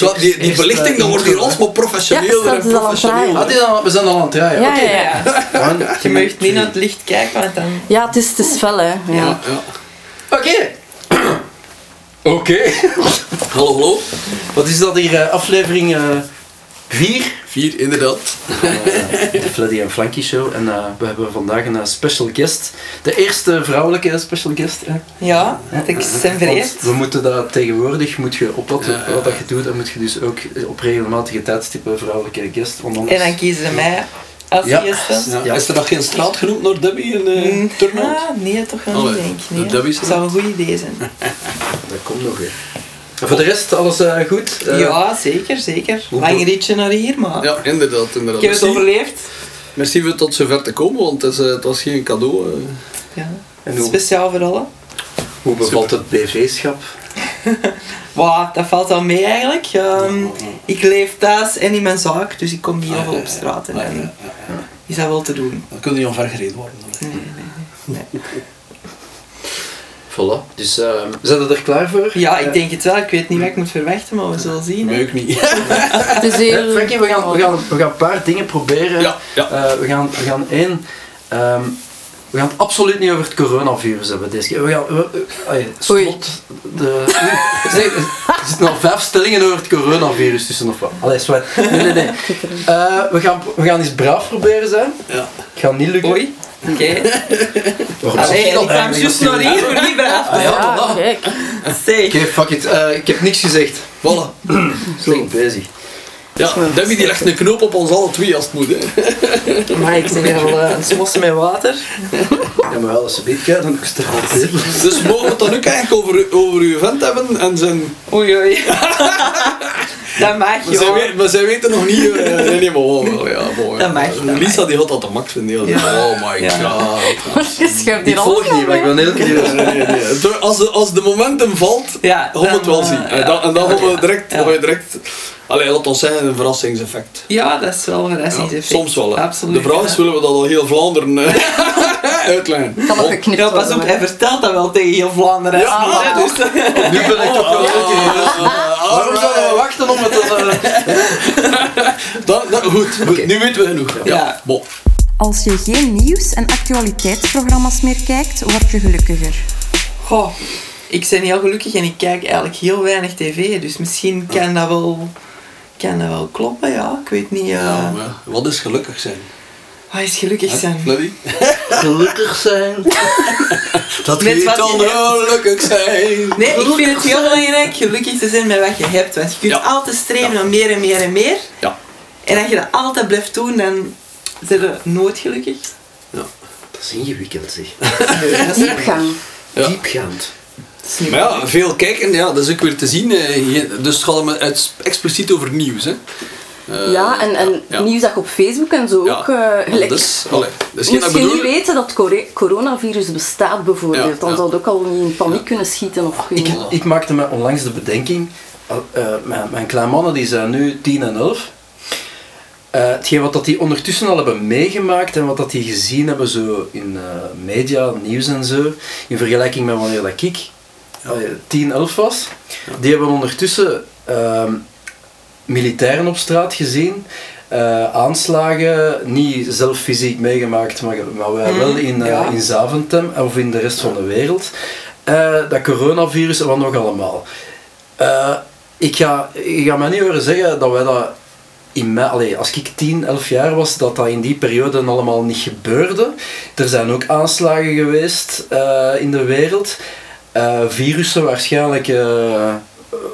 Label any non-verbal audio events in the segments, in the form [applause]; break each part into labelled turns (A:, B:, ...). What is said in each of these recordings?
A: Maar dat die, die verlichting,
B: eh,
A: dat wordt hier
B: intro,
A: alsmaar professioneler
C: Ja,
A: en
C: staat al aan het
A: professioneler.
B: Ah, die dan- we zijn al aan het draaien.
C: Ja,
B: Oké.
C: ja, [laughs] ja.
D: Je mag niet naar het licht kijken, want dan...
C: Ja, het is, het is fel, hè. Ja.
A: Ja, ja.
B: Oké. Oké.
A: Hallo, hallo.
B: Wat is dat hier? eh, aflevering 4?
A: Vier, inderdaad.
B: de Fleddy en Flanky Show. En eh, we hebben vandaag een eh, special guest. De eerste vrouwelijke special guest. Hè?
D: Ja, ik ben vereerd.
B: We moeten dat tegenwoordig, moet je opletten
A: Ja, ja,
B: wat dat je doet, dan moet je dus ook op regelmatige tijdstippen vrouwelijke guest. Want anders...
D: En dan kiezen ze mij als
B: Ja.
D: eerste.
A: Ja. Is er nog geen straat genoemd naar Debbie in uh,
D: Mm,
A: Turnhout?
D: ah, nee, toch wel niet, denk ik. Nee. Dat zou een goed idee zijn. [laughs]
B: Dat komt nog weer. Voor de rest, alles eh, goed? Eh,
D: Ja, zeker, zeker. Lang ritje naar hier, maar
A: Ja, inderdaad. inderdaad.
D: ik heb het overleefd.
A: Merci voor tot zover te komen, want het, is, eh, het was geen cadeau.
D: Ja.
B: En hoe,
D: Speciaal voor allen.
B: hoe bevalt het BV-schap? [laughs]
D: Wow, dat valt wel mee eigenlijk. Ehm, ik leef thuis en in mijn zaak, dus ik kom niet heel veel op straat. En
A: Ah, ja,
D: dan
A: ja, ja.
D: is dat wel te doen.
A: Dan kun je niet omvergereden worden. [laughs]
B: Voilà. Dus uh, zijn we er klaar voor?
D: Ja, ik denk het wel. Ik weet niet wat ik moet verwachten, maar we zullen zien. hè.
A: Nee, ik niet. [laughs]
C: Het is
B: Eh,
C: heel...
B: Frankie, we gaan, we, gaan, we gaan een paar dingen proberen.
A: Ja, ja.
B: Eh, we, gaan, we gaan één... ehm, we gaan het absoluut niet over het coronavirus hebben deze keer. We gaan... We, eh, allee,
C: Oei.
B: slot de, [laughs] er zitten al vijf stellingen over het coronavirus tussen of wat. Allee, zwart. Nee, nee, nee. [laughs] Eh, we, gaan, we gaan eens braaf proberen zijn.
A: Ja.
B: Het gaat niet lukken.
D: Oei. Oké. [laughs]
B: Dat
D: ik kwam
B: eigenlijk
D: juist naar hier voor braaf te
B: Ah, ja,
C: kijk.
B: Oké, fuck it. Eh, ik heb niks gezegd.
A: Voilà. [clears throat]
B: Slecht bezig.
A: Ja, Debbie die legt een knoop op ons alle twee als het moet. Hè. [laughs]
D: Maar ik zeg al eh, een smos met water.
B: Ja, maar wel, als ze beet kijkt, dan is het er altijd. [laughs]
A: Dus mogen we het dan ook eigenlijk over, over uw vent hebben en zijn...
D: Oei oei. Dat mag
A: Maar
D: je
A: zij, weet- maar zij weten nog niet... eh, nee, nee, maar wel, ja, mooi.
D: Dat mag, dat
A: Lisa die had dat de max. Ja.
D: Ja.
A: Oh my
D: Ja.
A: god.
C: Je schuift
B: Ik volg niet, maar ik ben heel [laughs] curieus.
A: Nee, nee, nee. Het- Als, de, als de momentum valt,
D: Ja,
A: gaan we het wel
D: dan,
A: zien.
D: eh,
A: En dan, en dan gaan we direct...
D: Ja.
A: gaan we direct Allee, laat ons zeggen, een verrassingseffect.
D: Ja, dat is wel een
A: Ja,
D: verrassingseffect.
A: soms wel. Hè.
D: Absoluut.
A: de vraag is,
D: ja.
A: willen we dat al heel Vlaanderen eh, [laughs] uitleggen?
C: Kan
A: Oh,
C: geknipt
D: Ja, pas op, hij vertelt dat wel tegen heel Vlaanderen.
A: Ja, maar
D: dus,
B: Nu ben ik toch wel [laughs] heel. Waarom zouden we wachten op het... eh, [laughs]
A: Dan, dan, goed, goed. nu weten we genoeg. Ja.
D: Ja.
A: Bon.
C: Als je geen nieuws- en actualiteitsprogramma's meer kijkt, word je gelukkiger.
D: Goh, ik ben heel gelukkig en ik kijk eigenlijk heel weinig tv, dus misschien kan dat wel, kan dat wel kloppen, ja. Ik weet niet, eh
A: Ja, maar wat is gelukkig zijn?
D: Wat is gelukkig zijn? [laughs]
B: Gelukkig zijn. [laughs]
A: Dat
D: Met
A: heet
D: wat
A: dan
D: je hebt.
A: gelukkig zijn.
D: Nee, ik vind het heel belangrijk gelukkig te zijn met wat je hebt, want je kunt
A: Ja.
D: altijd streven
A: Ja.
D: naar meer en meer en meer.
A: Ja.
D: En als je dat altijd blijft doen, dan ben je nooit gelukkig.
A: ja.
B: Dat is ingewikkeld, zeg.
C: Diepgang. [laughs]
A: Ja.
B: Diepgaand.
A: Maar ja, veel kijken, ja, dat is ook weer te zien. eh, Dus het gaat expliciet over nieuws. Hè. Eh,
C: Ja, en, en
A: ja.
C: nieuws dat je op Facebook en zo
A: Ja.
C: ook... eh,
A: Maar
C: gelijk,
A: allee,
C: Moest je
A: bedoel-
C: niet weten dat core- coronavirus bestaat bijvoorbeeld,
A: Ja,
C: dan
A: ja.
C: zou het ook al niet in paniek kunnen schieten. Of
B: Ik, ik maakte me onlangs de bedenking, eh, mijn, mijn kleinmannen die zijn nu 10 en 11. Eh, hetgeen wat dat die ondertussen al hebben meegemaakt en wat dat die gezien hebben zo in eh, media, nieuws en zo, in vergelijking met wanneer dat ik eh, 10, 11 was, die hebben ondertussen ehm, militairen op straat gezien, eh, aanslagen, niet zelf fysiek meegemaakt, maar, maar wij
D: Mhm,
B: wel in, eh,
D: ja.
B: in Zaventem of in de rest van de wereld. Eh, dat coronavirus en wat nog allemaal. Ik, ga, ik ga mij niet horen zeggen dat wij dat in mij, allee, als ik 10, 11 jaar was, dat dat in die periode allemaal niet gebeurde. Er zijn ook aanslagen geweest in de wereld. Virussen waarschijnlijk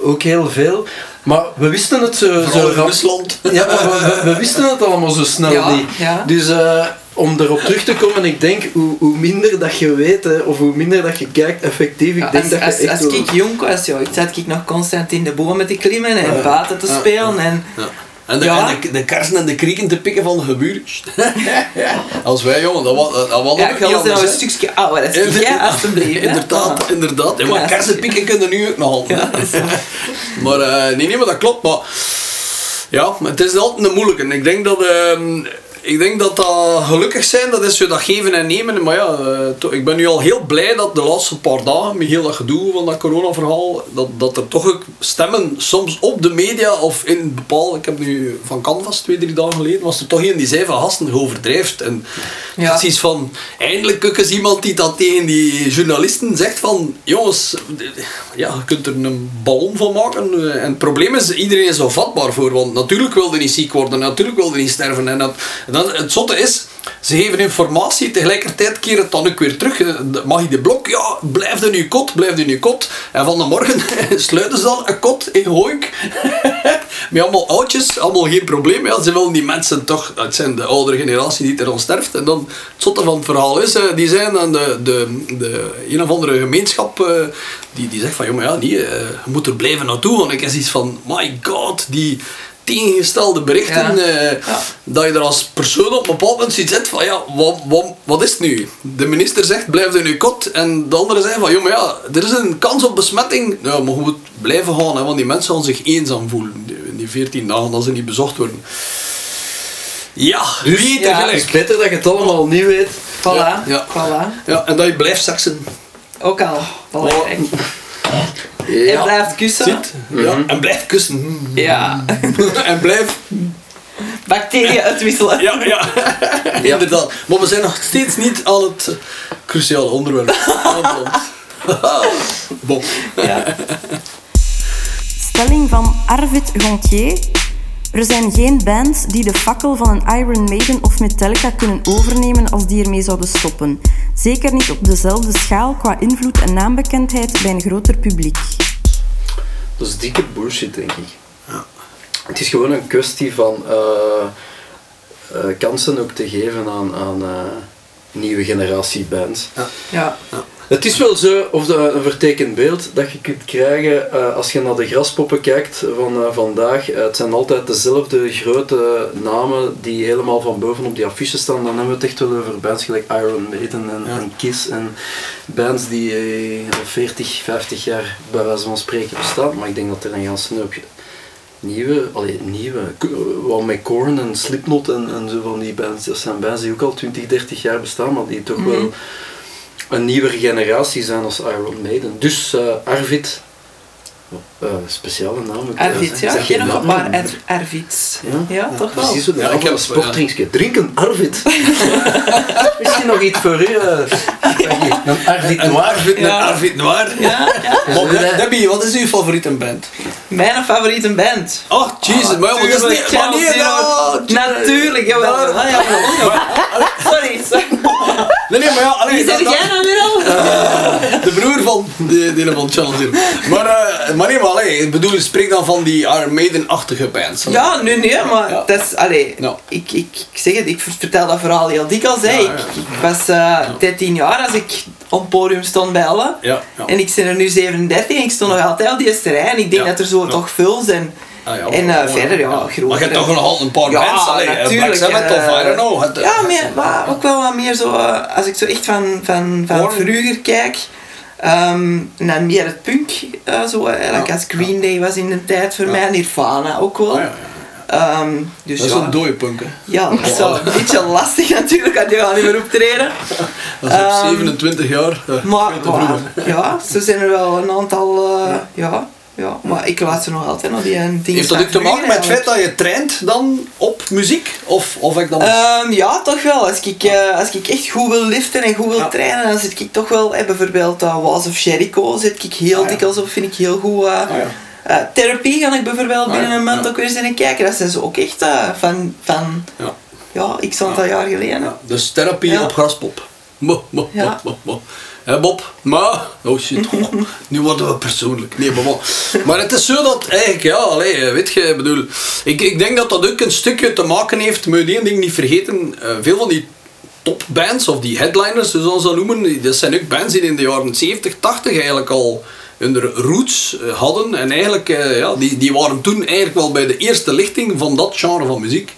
B: ook heel veel. Maar we wisten het zo, zo rap-
A: Rusland.
B: ja, maar we, we- wisten het allemaal zo snel
D: Ja,
B: niet.
D: ja.
B: Dus eh, om erop terug te komen, ik denk hoe, hoe minder dat je weet, hè, of hoe minder dat je kijkt, effectief, ik
D: Ja,
B: denk
D: als,
B: dat je
D: als,
B: echt
D: als ik jong was, joh, ik zat ik nog constant in de bomen te klimmen en buiten te spelen. En.
A: En, de,
D: Ja.
A: en de, de kersen en de krieken te pikken van de geburen. [laughs] Als wij, jongen, dat was, dat was
D: ja, nog
A: anders,
D: een stukje ouder. Dat is hè.
A: Inderdaad,
D: Ah.
A: inderdaad. Ja, maar
D: Ja.
A: kersen pikken kunnen nu ook nog altijd.
D: Ja. [laughs]
A: Maar eh, nee, nee, maar dat klopt. Maar ja, maar het is altijd een moeilijke. Ik denk dat, ehm, ik denk dat dat gelukkig zijn, dat is zo dat geven en nemen. Maar ja, eh, ik ben nu al heel blij dat de laatste paar dagen, met heel dat gedoe van dat corona-verhaal, dat, dat er toch ook stemmen, soms op de media of in bepaalde... Ik heb nu van Canvas twee, drie dagen geleden, was er toch een die zei van gasten, overdrijft. En
D: Ja.
A: precies van, eindelijk ook eens iemand die dat tegen die journalisten zegt van, jongens, ja, je kunt er een ballon van maken. En het probleem is, iedereen is er vatbaar voor, want natuurlijk wil je niet ziek worden, natuurlijk wil je niet sterven. En dat, dat, het zotte is, ze geven informatie, tegelijkertijd keren het dan ook weer terug. Eh, Mag je de blok? Ja, blijf in je kot, blijf in je kot. En van de morgen [laughs] sluiten ze dan een kot in Hooik. [laughs] Met allemaal oudjes, allemaal geen probleem. Ja, ze willen die mensen toch, het zijn de oudere generatie die er dan sterft. En dan, het zotte van het verhaal is, eh, die zijn dan de, de, de een of andere gemeenschap eh, die, die zegt van, maar ja, eh, je moet er blijven naartoe. Want ik is iets van, my god, die tegengestelde berichten,
D: Ja.
A: eh,
D: Ja.
A: dat je er als persoon op een bepaald moment ziet zitten van, ja, wat, wat, wat is het nu? De minister zegt, blijf in je kot. En de andere zei van, joh, maar ja, er is een kans op besmetting. Ja, maar je moet blijven gaan, hè, want die mensen gaan zich eenzaam voelen. In die 14 dagen dat ze niet bezocht worden. Ja, wie
D: ja,
B: Het is beter dat je het allemaal niet weet.
D: Voilà,
A: Ja, ja.
D: voilà.
A: Ja, en dat je blijft seksen.
D: Ook al belangrijk. En
B: Ja.
D: blijft kussen.
A: Ja, en blijf kussen.
D: Ja. [laughs]
A: en blijf
D: Bacteriën uitwisselen.
A: Ja, [laughs] ja. inderdaad. Maar we zijn nog steeds niet aan het cruciale onderwerp. [laughs] bon.
D: Ja.
C: Stelling van Arvid Gontier. Er zijn geen bands die de fakkel van een Iron Maiden of Metallica kunnen overnemen als die ermee zouden stoppen. Zeker niet op dezelfde schaal qua invloed en naambekendheid bij een groter publiek.
B: Dat is dikke bullshit, denk ik. Het is gewoon een kwestie van eh, eh, kansen ook te geven aan, aan eh, nieuwe generatie bands.
D: Ja.
B: Het is wel zo, of de, een vertekend beeld, dat je kunt krijgen eh, als je naar de graspoppen kijkt van eh, vandaag. Eh, het zijn altijd dezelfde grote namen die helemaal van boven op die affiches staan. Dan hebben we het echt wel over bands gelijk Iron Maiden en,
A: Ja.
B: en Kiss. En bands die eh, 40, 50 jaar bij wijze van spreken bestaan. Maar ik denk dat er een ganse hoop nieuwe, allee, nieuwe, wat met Korn en Slipknot en, en zo van die bands. Dat zijn bands die ook al 20, 30 jaar bestaan, maar die toch wel een nieuwere generatie zijn als Iron Maiden. Dus eh, Arvid, eh, speciale naam. eh,
D: ja.
B: zeg
D: Ik ken
B: geen
D: nog een paar Ar- Arvids.
B: Ja,
D: Ja, toch wel.
B: Precies
A: Ja, ik heb-
B: een sportdrinkje. Drinken Arvid. Misschien nog iets voor u. eh, een Arvid Noir.
A: Arvid,
D: Ja.
A: Arvid Noir.
D: Ja, ja. [laughs]
A: Maar De- Debbie, wat is uw favoriete band?
D: Mijn favoriete band.
A: Oh, jezus, maar ja, wat is
D: Tuurlijk,
A: niet...
D: Natuurlijk, jawel. Ah, ja, Sorry, sorry. [laughs]
A: Nee, nee, maar ja, allee,
D: Wie
A: dat- dat-
D: jij nou weer al?
A: de broer van die, die van Zero. Maar, eh, maar nee, maar allee, ik bedoel, spreek dan van die Iron Maiden-achtige bands.
D: Ja, nee, nee, maar
A: Ja.
D: dat is, allee,
A: Ja.
D: ik, ik, ik zeg het, ik vertel dat verhaal heel dikwijls. hè.
A: Ja,
D: Ik,
A: ja.
D: ik was eh 13 jaar als ik op het podium stond bij alle.
A: Ja, ja.
D: En ik ben er nu 37 en ik stond nog altijd op die rij. En ik denk
A: Ja.
D: dat er zo
A: Ja.
D: toch veel zijn.
A: Ah, ja,
D: en eh,
A: mooi,
D: verder, ja,
A: ja.
D: groter.
A: Maar je hebt toch nog een paar
D: Ja,
A: bands, allee, eh,
D: natuurlijk,
A: Black Sabbath of
D: eh,
A: I don't know. het, eh,
D: Ja, meer, maar ook wel wat meer zo, eh, als ik zo echt van, van, van vroeger kijk. Ehm, en dan meer het punk, eh, zo, eigenlijk
A: Ja,
D: als Green Day was in de tijd voor mij, Nirvana ook wel.
A: Ah.
D: Ehm, dus
A: Dat is
D: ja.
A: een dode punk, hè.
D: Ja, dat is wel een beetje lastig [laughs] natuurlijk, want die gaan niet meer optreden. [laughs]
A: Dat is op
D: Ehm,
A: 27 jaar. eh,
D: Maar, ja, zo zijn er wel een aantal, eh, ja. ja, maar ik luister nog altijd naar die eh, dingen
A: Heeft dat ook te maken met het feit dat je traint dan op muziek? Of, of ik dan...
D: Ehm, ja, toch wel. Als ik, eh, als ik echt goed wil liften en goed wil
A: Ja.
D: trainen, dan zit ik toch wel, eh, bijvoorbeeld uh, Walls of Jericho zit ik heel
A: Ah, ja.
D: dikwijls op, vind ik heel goed.
A: Ah, ja.
D: therapie ga ik bijvoorbeeld
A: Ah,
D: binnen
A: ja,
D: een maand
A: ja.
D: ook weer eens in kijken. Dat zijn ze ook echt van, van,
A: Ja.
D: ja, ik aantal jaar geleden.
A: Ja, dus therapie
D: Ja.
A: op graspop. Mo, mo, mo,
D: Ja.
A: mo, mo. Hè Bob? Maar, oh shit, oh, nu worden we persoonlijk. Nee, maar, maar, maar het is zo dat eigenlijk, ja, allee, weet je, ik bedoel, ik, ik denk dat dat ook een stukje te maken heeft, moet je één ding niet vergeten, eh, veel van die topbands, of die headliners, zoals ze dat noemen, die- dat zijn ook bands die in de jaren 70, 80 eigenlijk al hun roots eh, hadden. En eigenlijk, eh, ja, die, die waren toen eigenlijk wel bij de eerste lichting van dat genre van muziek.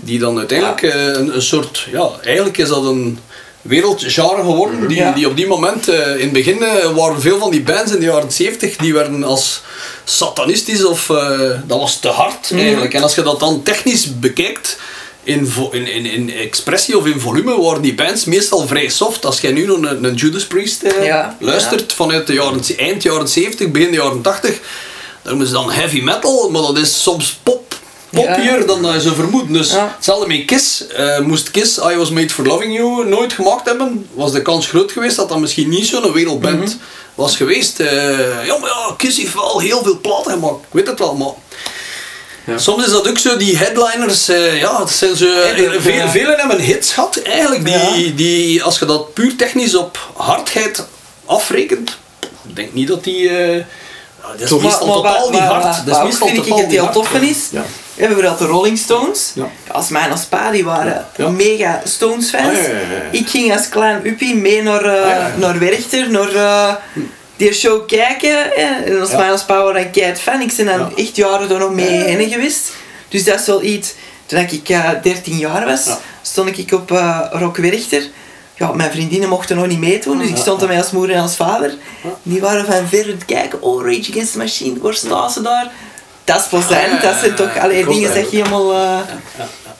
A: Die dan uiteindelijk een, een soort, ja, eigenlijk is dat een wereldgenre geworden. Die,
D: Ja.
A: die op die moment, eh, in het begin eh, waren veel van die bands in de jaren 70, die werden als satanistisch of eh, dat was te hard eigenlijk. En als je dat dan technisch bekijkt, in, in, in, in expressie of in volume waren die bands meestal vrij soft. Als jij nu nog een, een Judas Priest
D: Ja,
A: luistert vanuit de jaren, eind jaren 70, begin de jaren 80, dan is dan heavy metal, maar dat is soms pop. Poppier
D: Ja.
A: dan dat je zou vermoeden. Dus
D: Ja.
A: hetzelfde met Kiss. Eh, moest Kiss I Was Made For Loving You nooit gemaakt hebben, was de kans groot geweest dat dat misschien niet zo'n wereldband
D: Mhm.
A: was geweest. Eh, ja, maar ja, Kiss heeft wel heel veel platen gemaakt. Ik weet het wel, maar...
B: Ja.
A: Soms is dat ook zo, die headliners, eh, ja, het zijn eh, veel,
D: ja.
A: velen hebben hits gehad eigenlijk, die,
D: Ja.
A: die, als je dat puur technisch op hardheid afrekent, ik denk niet dat die, eh, ja, dat is meestal
D: Maar-
A: totaal niet hard. Dat is meestal
D: vind ik
A: totaal
D: het
A: niet
D: heel
A: hard.
D: tof is?
A: Ja.
D: We hebben bijvoorbeeld de Rolling Stones.
A: Ja.
D: Als mijn als pa, die waren
A: Ja.
D: mega Stones fans.
A: Ah, ja.
D: Ik ging als klein uppie mee naar, eh,
A: Ah,
D: naar Werchter, naar eh, die show kijken. En als mijn als pa waren dan fan. Ik ben dan echt jaren daar nog mee heen geweest. Dus dat is wel iets... Toen ik eh 13 jaar was, stond ik op eh Rock Werchter. Ja, mijn vriendinnen mochten nog niet meedoen, dus ik stond erbij als moeder en als vader. Die waren van ver aan het kijken, oh Rage Against the Machine, waar staan ze daar? Dat is plezant,
A: Ah, ja,
D: dat zijn toch
A: was
D: dingen dat je helemaal, eh,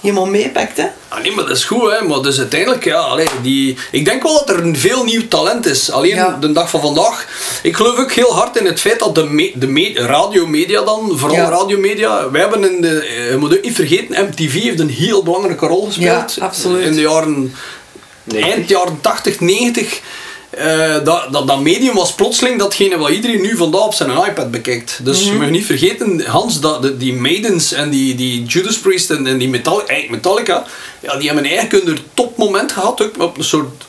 D: helemaal meepakt, hè?
A: Ah, nee, maar dat is goed, hè. Maar dus uiteindelijk, ja, allee, die... Ik denk wel dat er een veel nieuw talent is. Alleen
D: Ja.
A: de dag van vandaag... Ik geloof ook heel hard in het feit dat de, me, de me, radiomedia dan, vooral
D: Ja.
A: radiomedia... Wij hebben in de... Je moet ook niet vergeten, MTV heeft een heel belangrijke rol gespeeld.
D: Ja, absoluut.
A: In de jaren...
B: 90.
A: Eind jaren 80, 90... eh, dat, dat, dat medium was plotseling datgene wat iedereen nu vandaag op zijn iPad bekijkt. Dus
D: Mhm.
A: je mag niet vergeten, Hans, dat, de- die Maidens en die, die Judas Priest en, en die Metal, eigenlijk Metallica, ja, die hebben eigenlijk hun topmoment gehad, ook op een soort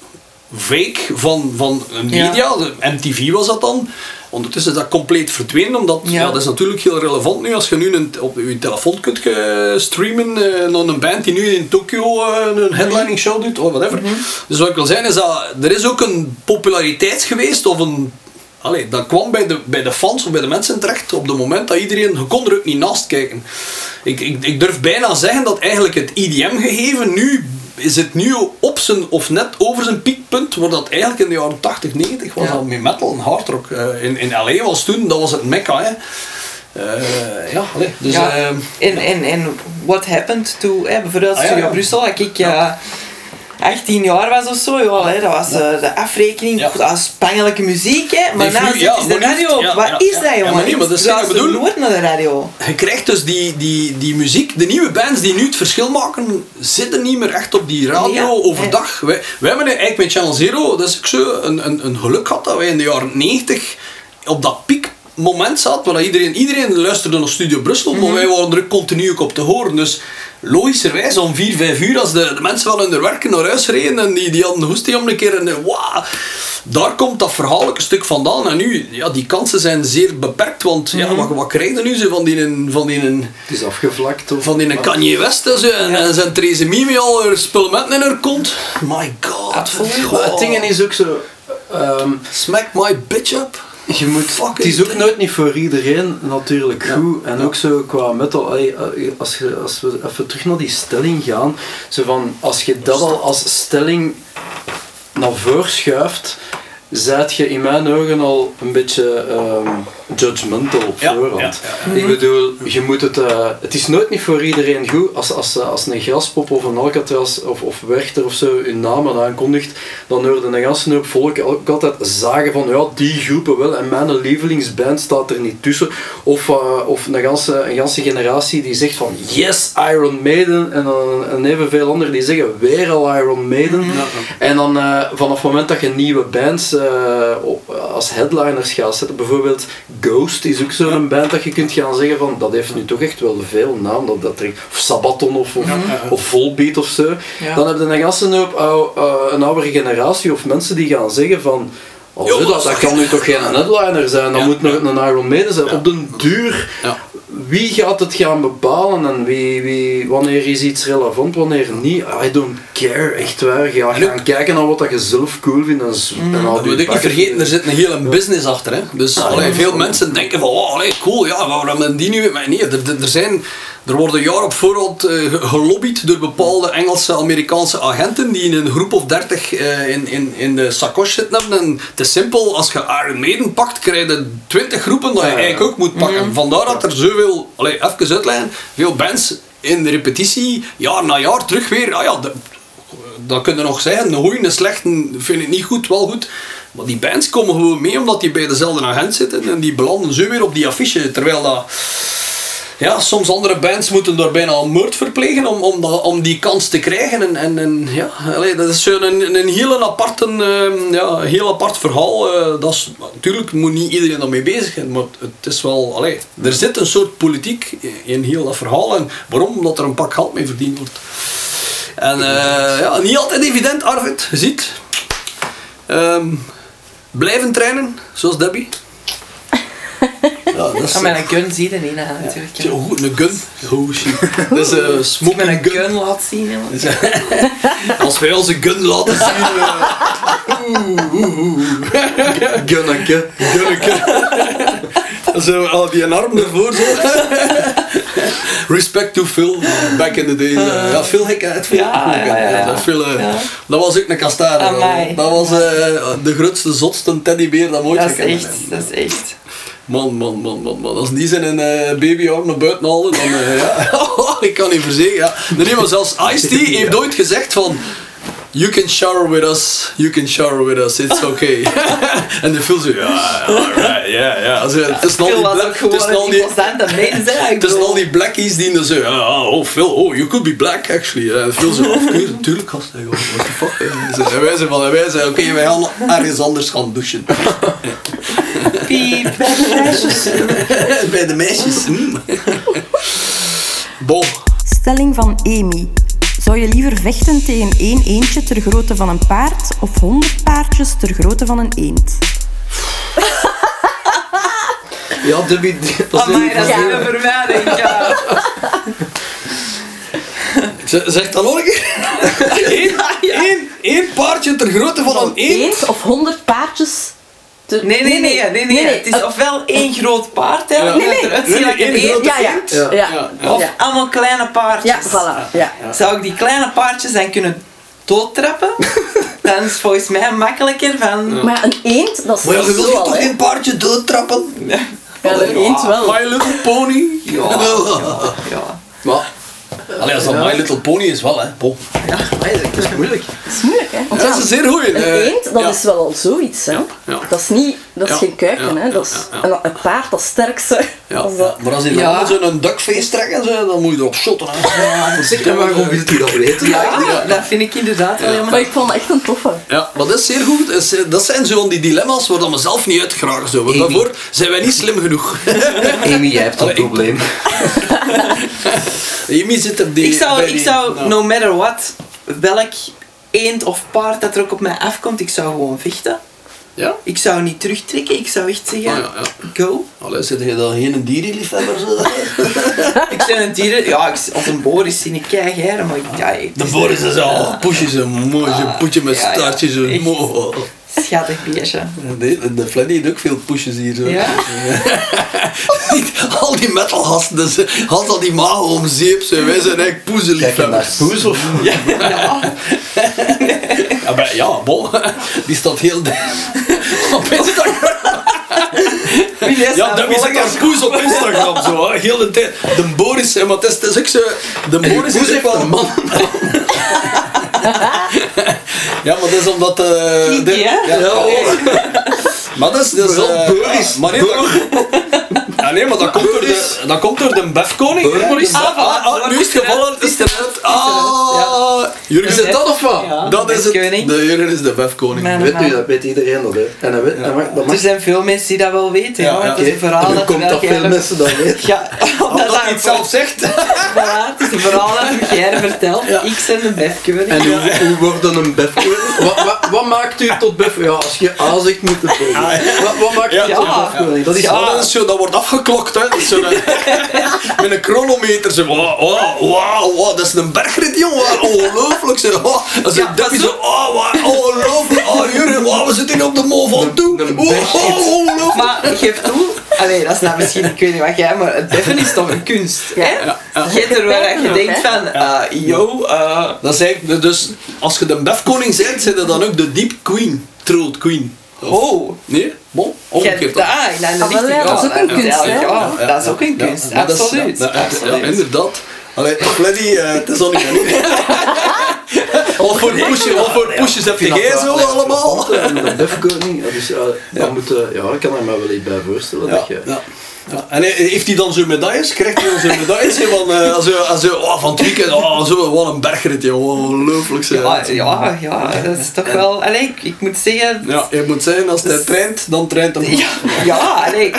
A: fake van, van een
D: Ja.
A: media. MTV was dat dan. Ondertussen is dat compleet verdwenen, omdat ja.
D: Ja.
A: dat is natuurlijk heel relevant nu. Als je nu een, op je telefoon kunt streamen eh, naar een band die nu in Tokio eh, een headlining show doet, of whatever. Dus wat ik wil zeggen is dat er is ook een populariteit geweest, of een... Allee, dat kwam bij de, bij de fans of bij de mensen terecht op het moment dat iedereen... Je kon er ook niet naast kijken. Ik, ik, ik durf bijna zeggen dat eigenlijk het IDM-gegeven nu... Is het nu op zijn, of net over zijn piekpunt, waar dat eigenlijk in de jaren 80, 90 was
D: Ja.
A: al met metal en hardrock. Eh, in, in LA was toen, dat was het mecca, hè. Eh, ja, allee, dus...
D: ja.
A: ehm,
D: en, en, en what happened to, hè, bijvoorbeeld
A: Ah, ja,
D: Studio
A: ja.
D: Brussel, ik eh 18 jaar was of zo, ja, hè, dat was eh, de afrekening,
A: Ja.
D: dat was spangelijke muziek, hè, maar
A: Nee,
D: nou
A: ja,
D: is de radio
A: ja,
D: Wat is dat,
A: Ja,
D: jongen?
A: maar nee, maar dat is
D: Ik
A: bedoel.
D: nooit naar de radio.
A: Je krijgt dus die, die, die muziek, de nieuwe bands die nu het verschil maken, zitten niet meer echt op die radio overdag. Wij, wij hebben eigenlijk met Channel Zero, dat is ook zo, een, een, een geluk gehad dat wij in de jaren 90 op dat piekmoment zaten, waar iedereen, iedereen luisterde naar Studio Brussel, maar wij waren er continu op te horen. Dus logischerwijs om 4, 5 uur, als de, de mensen van hun werken naar huis reden en die, die hadden hoesting om een keer en wauw, daar komt dat verhaal ook een stuk vandaan. En nu, ja, die kansen zijn zeer beperkt, want ja, wat, wat krijg je nu zo van die, van die
B: Het is afgevlakt. Of,
A: van die Kanye West en, zo, en,
D: Ja.
A: en zijn Therese Mimi al haar spullementen in haar kont. My god.
B: Maar het ding is ook zo... ehm,
A: Smack my bitch up.
B: Je moet, het is ook nooit niet voor iedereen natuurlijk goed. En ook zo qua metal, eh, als, je, als we even terug naar die stelling gaan. Zo van, als je dat al als stelling naar voren schuift, zijt je in mijn ogen al een beetje ehm, judgmental op
A: Ja,
B: voorhand.
A: ja,
B: Ik bedoel, je moet het, eh, het is nooit niet voor iedereen goed. Als, als, als een graspop of een Alcatraz of, of Werchter of zo hun namen aankondigt, dan hoorde een ganse hoop volk ook altijd zagen van ja, die groepen wel en mijn lievelingsband staat er niet tussen. Of, eh, of een, ganse, een ganse generatie die zegt van yes, Iron Maiden en dan en evenveel anderen die zeggen weer al Iron Maiden. En dan eh, vanaf het moment dat je nieuwe bands eh, op, als headliners gaat zetten, bijvoorbeeld Ghost is ook zo'n band dat je kunt gaan zeggen van dat heeft nu toch echt wel veel naam, dat, dat er, of Sabaton of, of, of Volbeat of zo.
D: Ja.
B: Dan heb je een ganse hoop ou- eh, een oudere generatie of mensen die gaan zeggen van oh, dat, kan nu toch geen [laughs] headliner zijn, dat
A: Ja,
B: moet nog een Iron Maiden zijn.
A: Ja.
B: Op den duur
A: Ja.
B: Wie gaat het gaan bepalen en wie, wie, wanneer is iets relevant, wanneer niet? I don't care, echt waar. Ga
A: ook-
B: gaan kijken naar wat dat je zelf cool vindt en al
A: Dat
B: die
A: moet ik niet vergeten, er zit een hele business achter. Hè. Dus allee, veel mensen denken van, oh, allee, cool, ja, waarom hebben die nu... Maar nee, er, er, er zijn... Er worden jaren op voorhand ge- gelobbyd door bepaalde Engelse, Amerikaanse agenten die in een groep of 30 eh, in, in, in de sacoche zitten hebben. En het is simpel, als je Iron Maiden pakt, krijg je 20 groepen dat je eigenlijk ook moet pakken. Vandaar dat er zoveel, allee, even uitleggen, veel bands in de repetitie, jaar na jaar terug weer, ah ja, de, dat kun je nog zeggen, een goeie, een slechte, vind ik niet goed, wel goed. Maar die bands komen gewoon mee omdat die bij dezelfde agent zitten en die belanden zo weer op die affiche. Terwijl dat, ja, soms andere bands moeten daar bijna een moord verplegen om, om, dat, om die kans te krijgen. En, en, en ja, allee, dat is zo een, een heel, apart, een, ehm, ja, een heel apart verhaal. eh, dat is, natuurlijk moet niet iedereen daarmee bezig zijn, maar het is wel... Allee, er zit een soort politiek in heel dat verhaal. En waarom? Omdat er een pak geld mee verdiend wordt. En eh, ja, niet altijd evident, Arvid. Je ziet. Ehm, blijven trainen, zoals Debbie. Ja, dat is...
D: Met een gun zie je niet, natuurlijk.
A: Ja, goed, een gun. Oh shit. [laughs] Is een
D: Met
A: smoking
D: een
A: gun.
D: gun laat zien.
A: Dus, [laughs] eh, Als wij onze gun laten zien. eh,
B: Gunneke.
A: Gunneke. Zo, al die een arm ervoor zo. Respect to Phil, back in the day. eh, ja, Phil ik het veel
D: Ja, ja, ja.
A: Dat, Phil, eh,
D: Ja.
A: dat was ook een.
D: Amai.
A: Dat was eh, de grootste, zotste teddybeer dat we ooit gekend hebben.
D: dat is echt.
A: Man, man, man, man, man. Als die zijn een eh, babyarm naar buiten halen, dan eh, ja. [laughs] ik kan niet verzekeren. Ja. Nee, maar zelfs Ice-T heeft ooit gezegd van... You can shower with us, you can shower with us, it's [laughs] okay. [laughs] en de Phil zo, ja, alright, ja, ja. [laughs] Also, Het is al
D: Phil
A: die black- het is
D: een
A: die- het is die blackies die dan zo, ja, oh Phil, oh, you could be black actually. En Phil zo, of course, natuurlijk gast, what the fuck. En wij zijn van, en wij zijn, oké, wij gaan ergens anders gaan douchen.
D: Piep, bij de meisjes.
A: Bij de meisjes. Bon.
C: Stelling van Amy. Zou je liever vechten tegen één eendje ter grootte van een paard of honderd paardjes ter grootte van een eend? [laughs]
B: Ja, Debbie, dat is
D: Amai, dat is een ja. [laughs]
A: Z- Zeg dat nog een keer. [laughs] Eén, één, één paardje ter grootte van een eend.
C: Eend of honderd paardjes? Ter-
D: Nee, nee, nee, nee, nee, Het is ofwel één groot paard, hè,
A: Ja. Nee, nee. Nee,
D: ziet
A: nee,
C: Ja, ja. Ja.
D: Of
C: Ja.
D: allemaal kleine paardjes.
C: Ja, voilà. Ja.
D: Zou ik die kleine paardjes dan kunnen doodtrappen? [laughs] dan is het volgens mij makkelijker van...
C: Maar een eend, dat is
A: Maar ja, je wilt toch geen paardje doodtrappen?
C: Ja, een eend wel.
A: My Little Pony.
D: Ja, [laughs] ja, ja.
B: Maar,
A: Allee, als dat My Little Pony is wel, hè. Bon.
B: ja, dat is moeilijk.
C: Dat is moeilijk, hè? Want
A: Dat
C: ja,
A: is een zeer goeie.
C: een
A: eh,
C: eend, dat
A: ja.
C: is wel al zoiets, hè?
A: ja.
C: Dat is niet... Dat is
A: Ja,
C: geen kuiken,
A: ja,
C: hè? Dat is
A: ja, ja.
C: Een, een paard, dat sterkste.
A: Ja,
C: Als
A: ja.
C: dat...
A: Maar als die
D: Ja.
A: ja. zo'n duckface trekken, zo, dan moet je erop shotten. Hè.
B: En waarom wil hij dat weten?
D: Ja, dat vind ik inderdaad wel helemaal...
C: Maar ik vond het echt een toffe.
A: Ja, maar dat is zeer goed. Dat is- Dat zijn zo van die dilemma's waar we zelf niet uit geraken. Zo. Want
B: Amy.
A: daarvoor zijn wij niet slim genoeg.
B: Amy, jij hebt een probleem. [laughs] [laughs]
A: Amy zit op die...
D: Ik zou, ik
A: die-
D: zou
A: nou.
D: no matter what, welk eend of paard dat er ook op mij afkomt, ik zou gewoon vechten.
A: Ja?
D: Ik zou niet terugtrekken, ik zou echt zeggen,
A: Ah, ja, ja.
D: go.
A: Allee, zit je dan geen dierenliefhebber? zo? [laughs]
D: Ik ben een dieren, ja, ik, als een Boris zie ik keiger, maar ja, het
A: De
D: is
A: Boris is al pusje zo mooi, zo poetje met
D: ja, ja.
A: staartje zo mooi.
D: Een schattig beestje.
A: Nee, de Fleddy heeft ook veel pushes hier zo.
D: Ja? [laughs]
A: al die metalgasten, dus, had al die magen om zeep zijn. Wij zijn eigenlijk
B: Kijk je naar
A: poezeliefhebbers.
B: Poes of? [laughs]
D: Ja.
A: Ja, maar, ja, bon. Die staat heel de- [laughs] op Instagram.
D: Wie is
A: Ja,
D: dat
A: is als poes op Instagram zo. hè. Heel de tijd. De Boris, hè, maar het is, het is ook zo. De Boris is ook
B: heeft
A: wel
B: een man.
A: Ja, maar dat is omdat. eh
D: Kiki,
A: de-
D: hè?
A: ja, oh. Maar dat is dus.
B: Boris.
A: Maar nee, dat, ja, nee, maar dat komt door de, dat komt door de Befkoning. De-
D: Ah, voilà.
A: ah, nu is het gevallen. Is het eruit. Ah, Jurgen
B: Is het dat of wat?
D: Ja,
A: Dat is het.
D: Befkoning.
A: De Jurgen is de Befkoning.
B: Weet dat weet iedereen dat, hè. En dat, weet, dat mag, dat mag
D: Er zijn veel mensen die dat wel weten,
A: Ja,
D: ja.
A: ja.
D: Het is een verhaal
B: En
D: dat
B: komt dat veel mensen [laughs] dat weten?
D: Ja,
A: Omdat
D: dat
A: hij het zelf zegt. [laughs]
D: Voilà, het is een verhaal dat jij vertelt.
A: Ja.
D: Ik ben de befkeuring.
B: En hoe, hoe wordt dan een bef? Wat, wat, wat maakt u tot bef? Ja, als je A zegt, moet het B. Wat, wat maakt u
A: Ja.
B: tot befkoning? Dat is
A: is zo, dat wordt afgeklokt, hè. Zo [laughs] met een chronometer. Zo, wow, wow, wow, wow, dat is een bergrit, jongen. Ongelooflijk. Zo. Wow. Dat is
D: Ja,
A: dubbie
D: pas
A: zo, oh, wow, ongelooflijk. Oh, Jurgen, wow, we zitten hier op de mol van toe. Wow,
B: bergrit.
A: ongelooflijk.
D: Maar geef toe, allee, dat is nou misschien, ik weet niet wat jij, maar het beffen is toch een kunst, hè?
A: Ja, ja.
D: Er waar je denkt van, eh, yo, eh,
A: Dat is eigenlijk, dus als je de befkoning bent, zijn je dan ook de deep queen. Throat queen.
D: oh,
A: Nee? Bon,
D: Ja,
A: omgekeerd dan.
D: ah, de
C: Ah, ja, dat is ook een kunst?
D: Ja, dat is ook een kunst,
A: dat is-
D: absoluut.
A: ja, ja,
D: absoluut.
A: Ja, inderdaad. Allee, Fleddy, eh, het is al niet meer. [laughs] Wat voor pushes, wat voor pushes heb jij zo allemaal?
B: Een defkoning, dus ja, dan moet, eh, ja, ik kan er me wel iets bij voorstellen.
A: Ja,
B: dat je,
A: ja. Ja. En he- heeft hij dan zo'n medailles? Krijgt hij dan zo'n medailles? Van, eh, als je, als je, oh, van het weekend, oh, zo, wat een bergrit, joh. Ongelooflijk. zeg.
D: Ja, ja, ja, dat is toch wel... Allee, ik, ik moet zeggen...
A: Ja, je moet zeggen, als hij traint, dan traint hij
D: Ja, ja allee,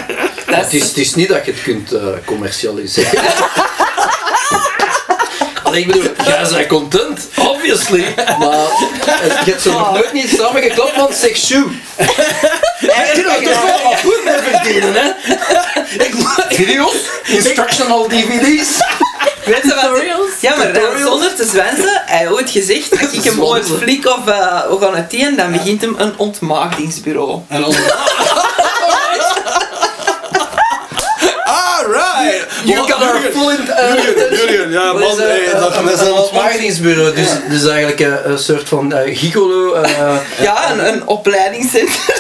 D: dat
B: Het is, het is niet dat je het kunt commercialiseren. [laughs] Allee, ik bedoel, jij [laughs] bent content, obviously. Maar je hebt zo nog nooit niet samengeklapt van zeg shoe. Kunt er toch wel [laughs] wat goed mee verdienen, hè? Video's, instructional DVD's. [laughs]
D: Weet je wat?
C: Tutorials.
D: Ja, maar dan zonder te zwensen, hij ooit gezegd, als ik hem ooit flik of uh, we gaan het een, dan begint hem een ontmaagdingsbureau.
A: En dan... Alright!
B: You got our full in... eh,
A: Julian, Julian, ja man,
B: is,
A: hey, dat is
B: een
A: al
B: ontmaagdingsbureau, dus, dus eigenlijk een soort van eh, gigolo. eh,
D: Ja, een, een opleidingscentrum.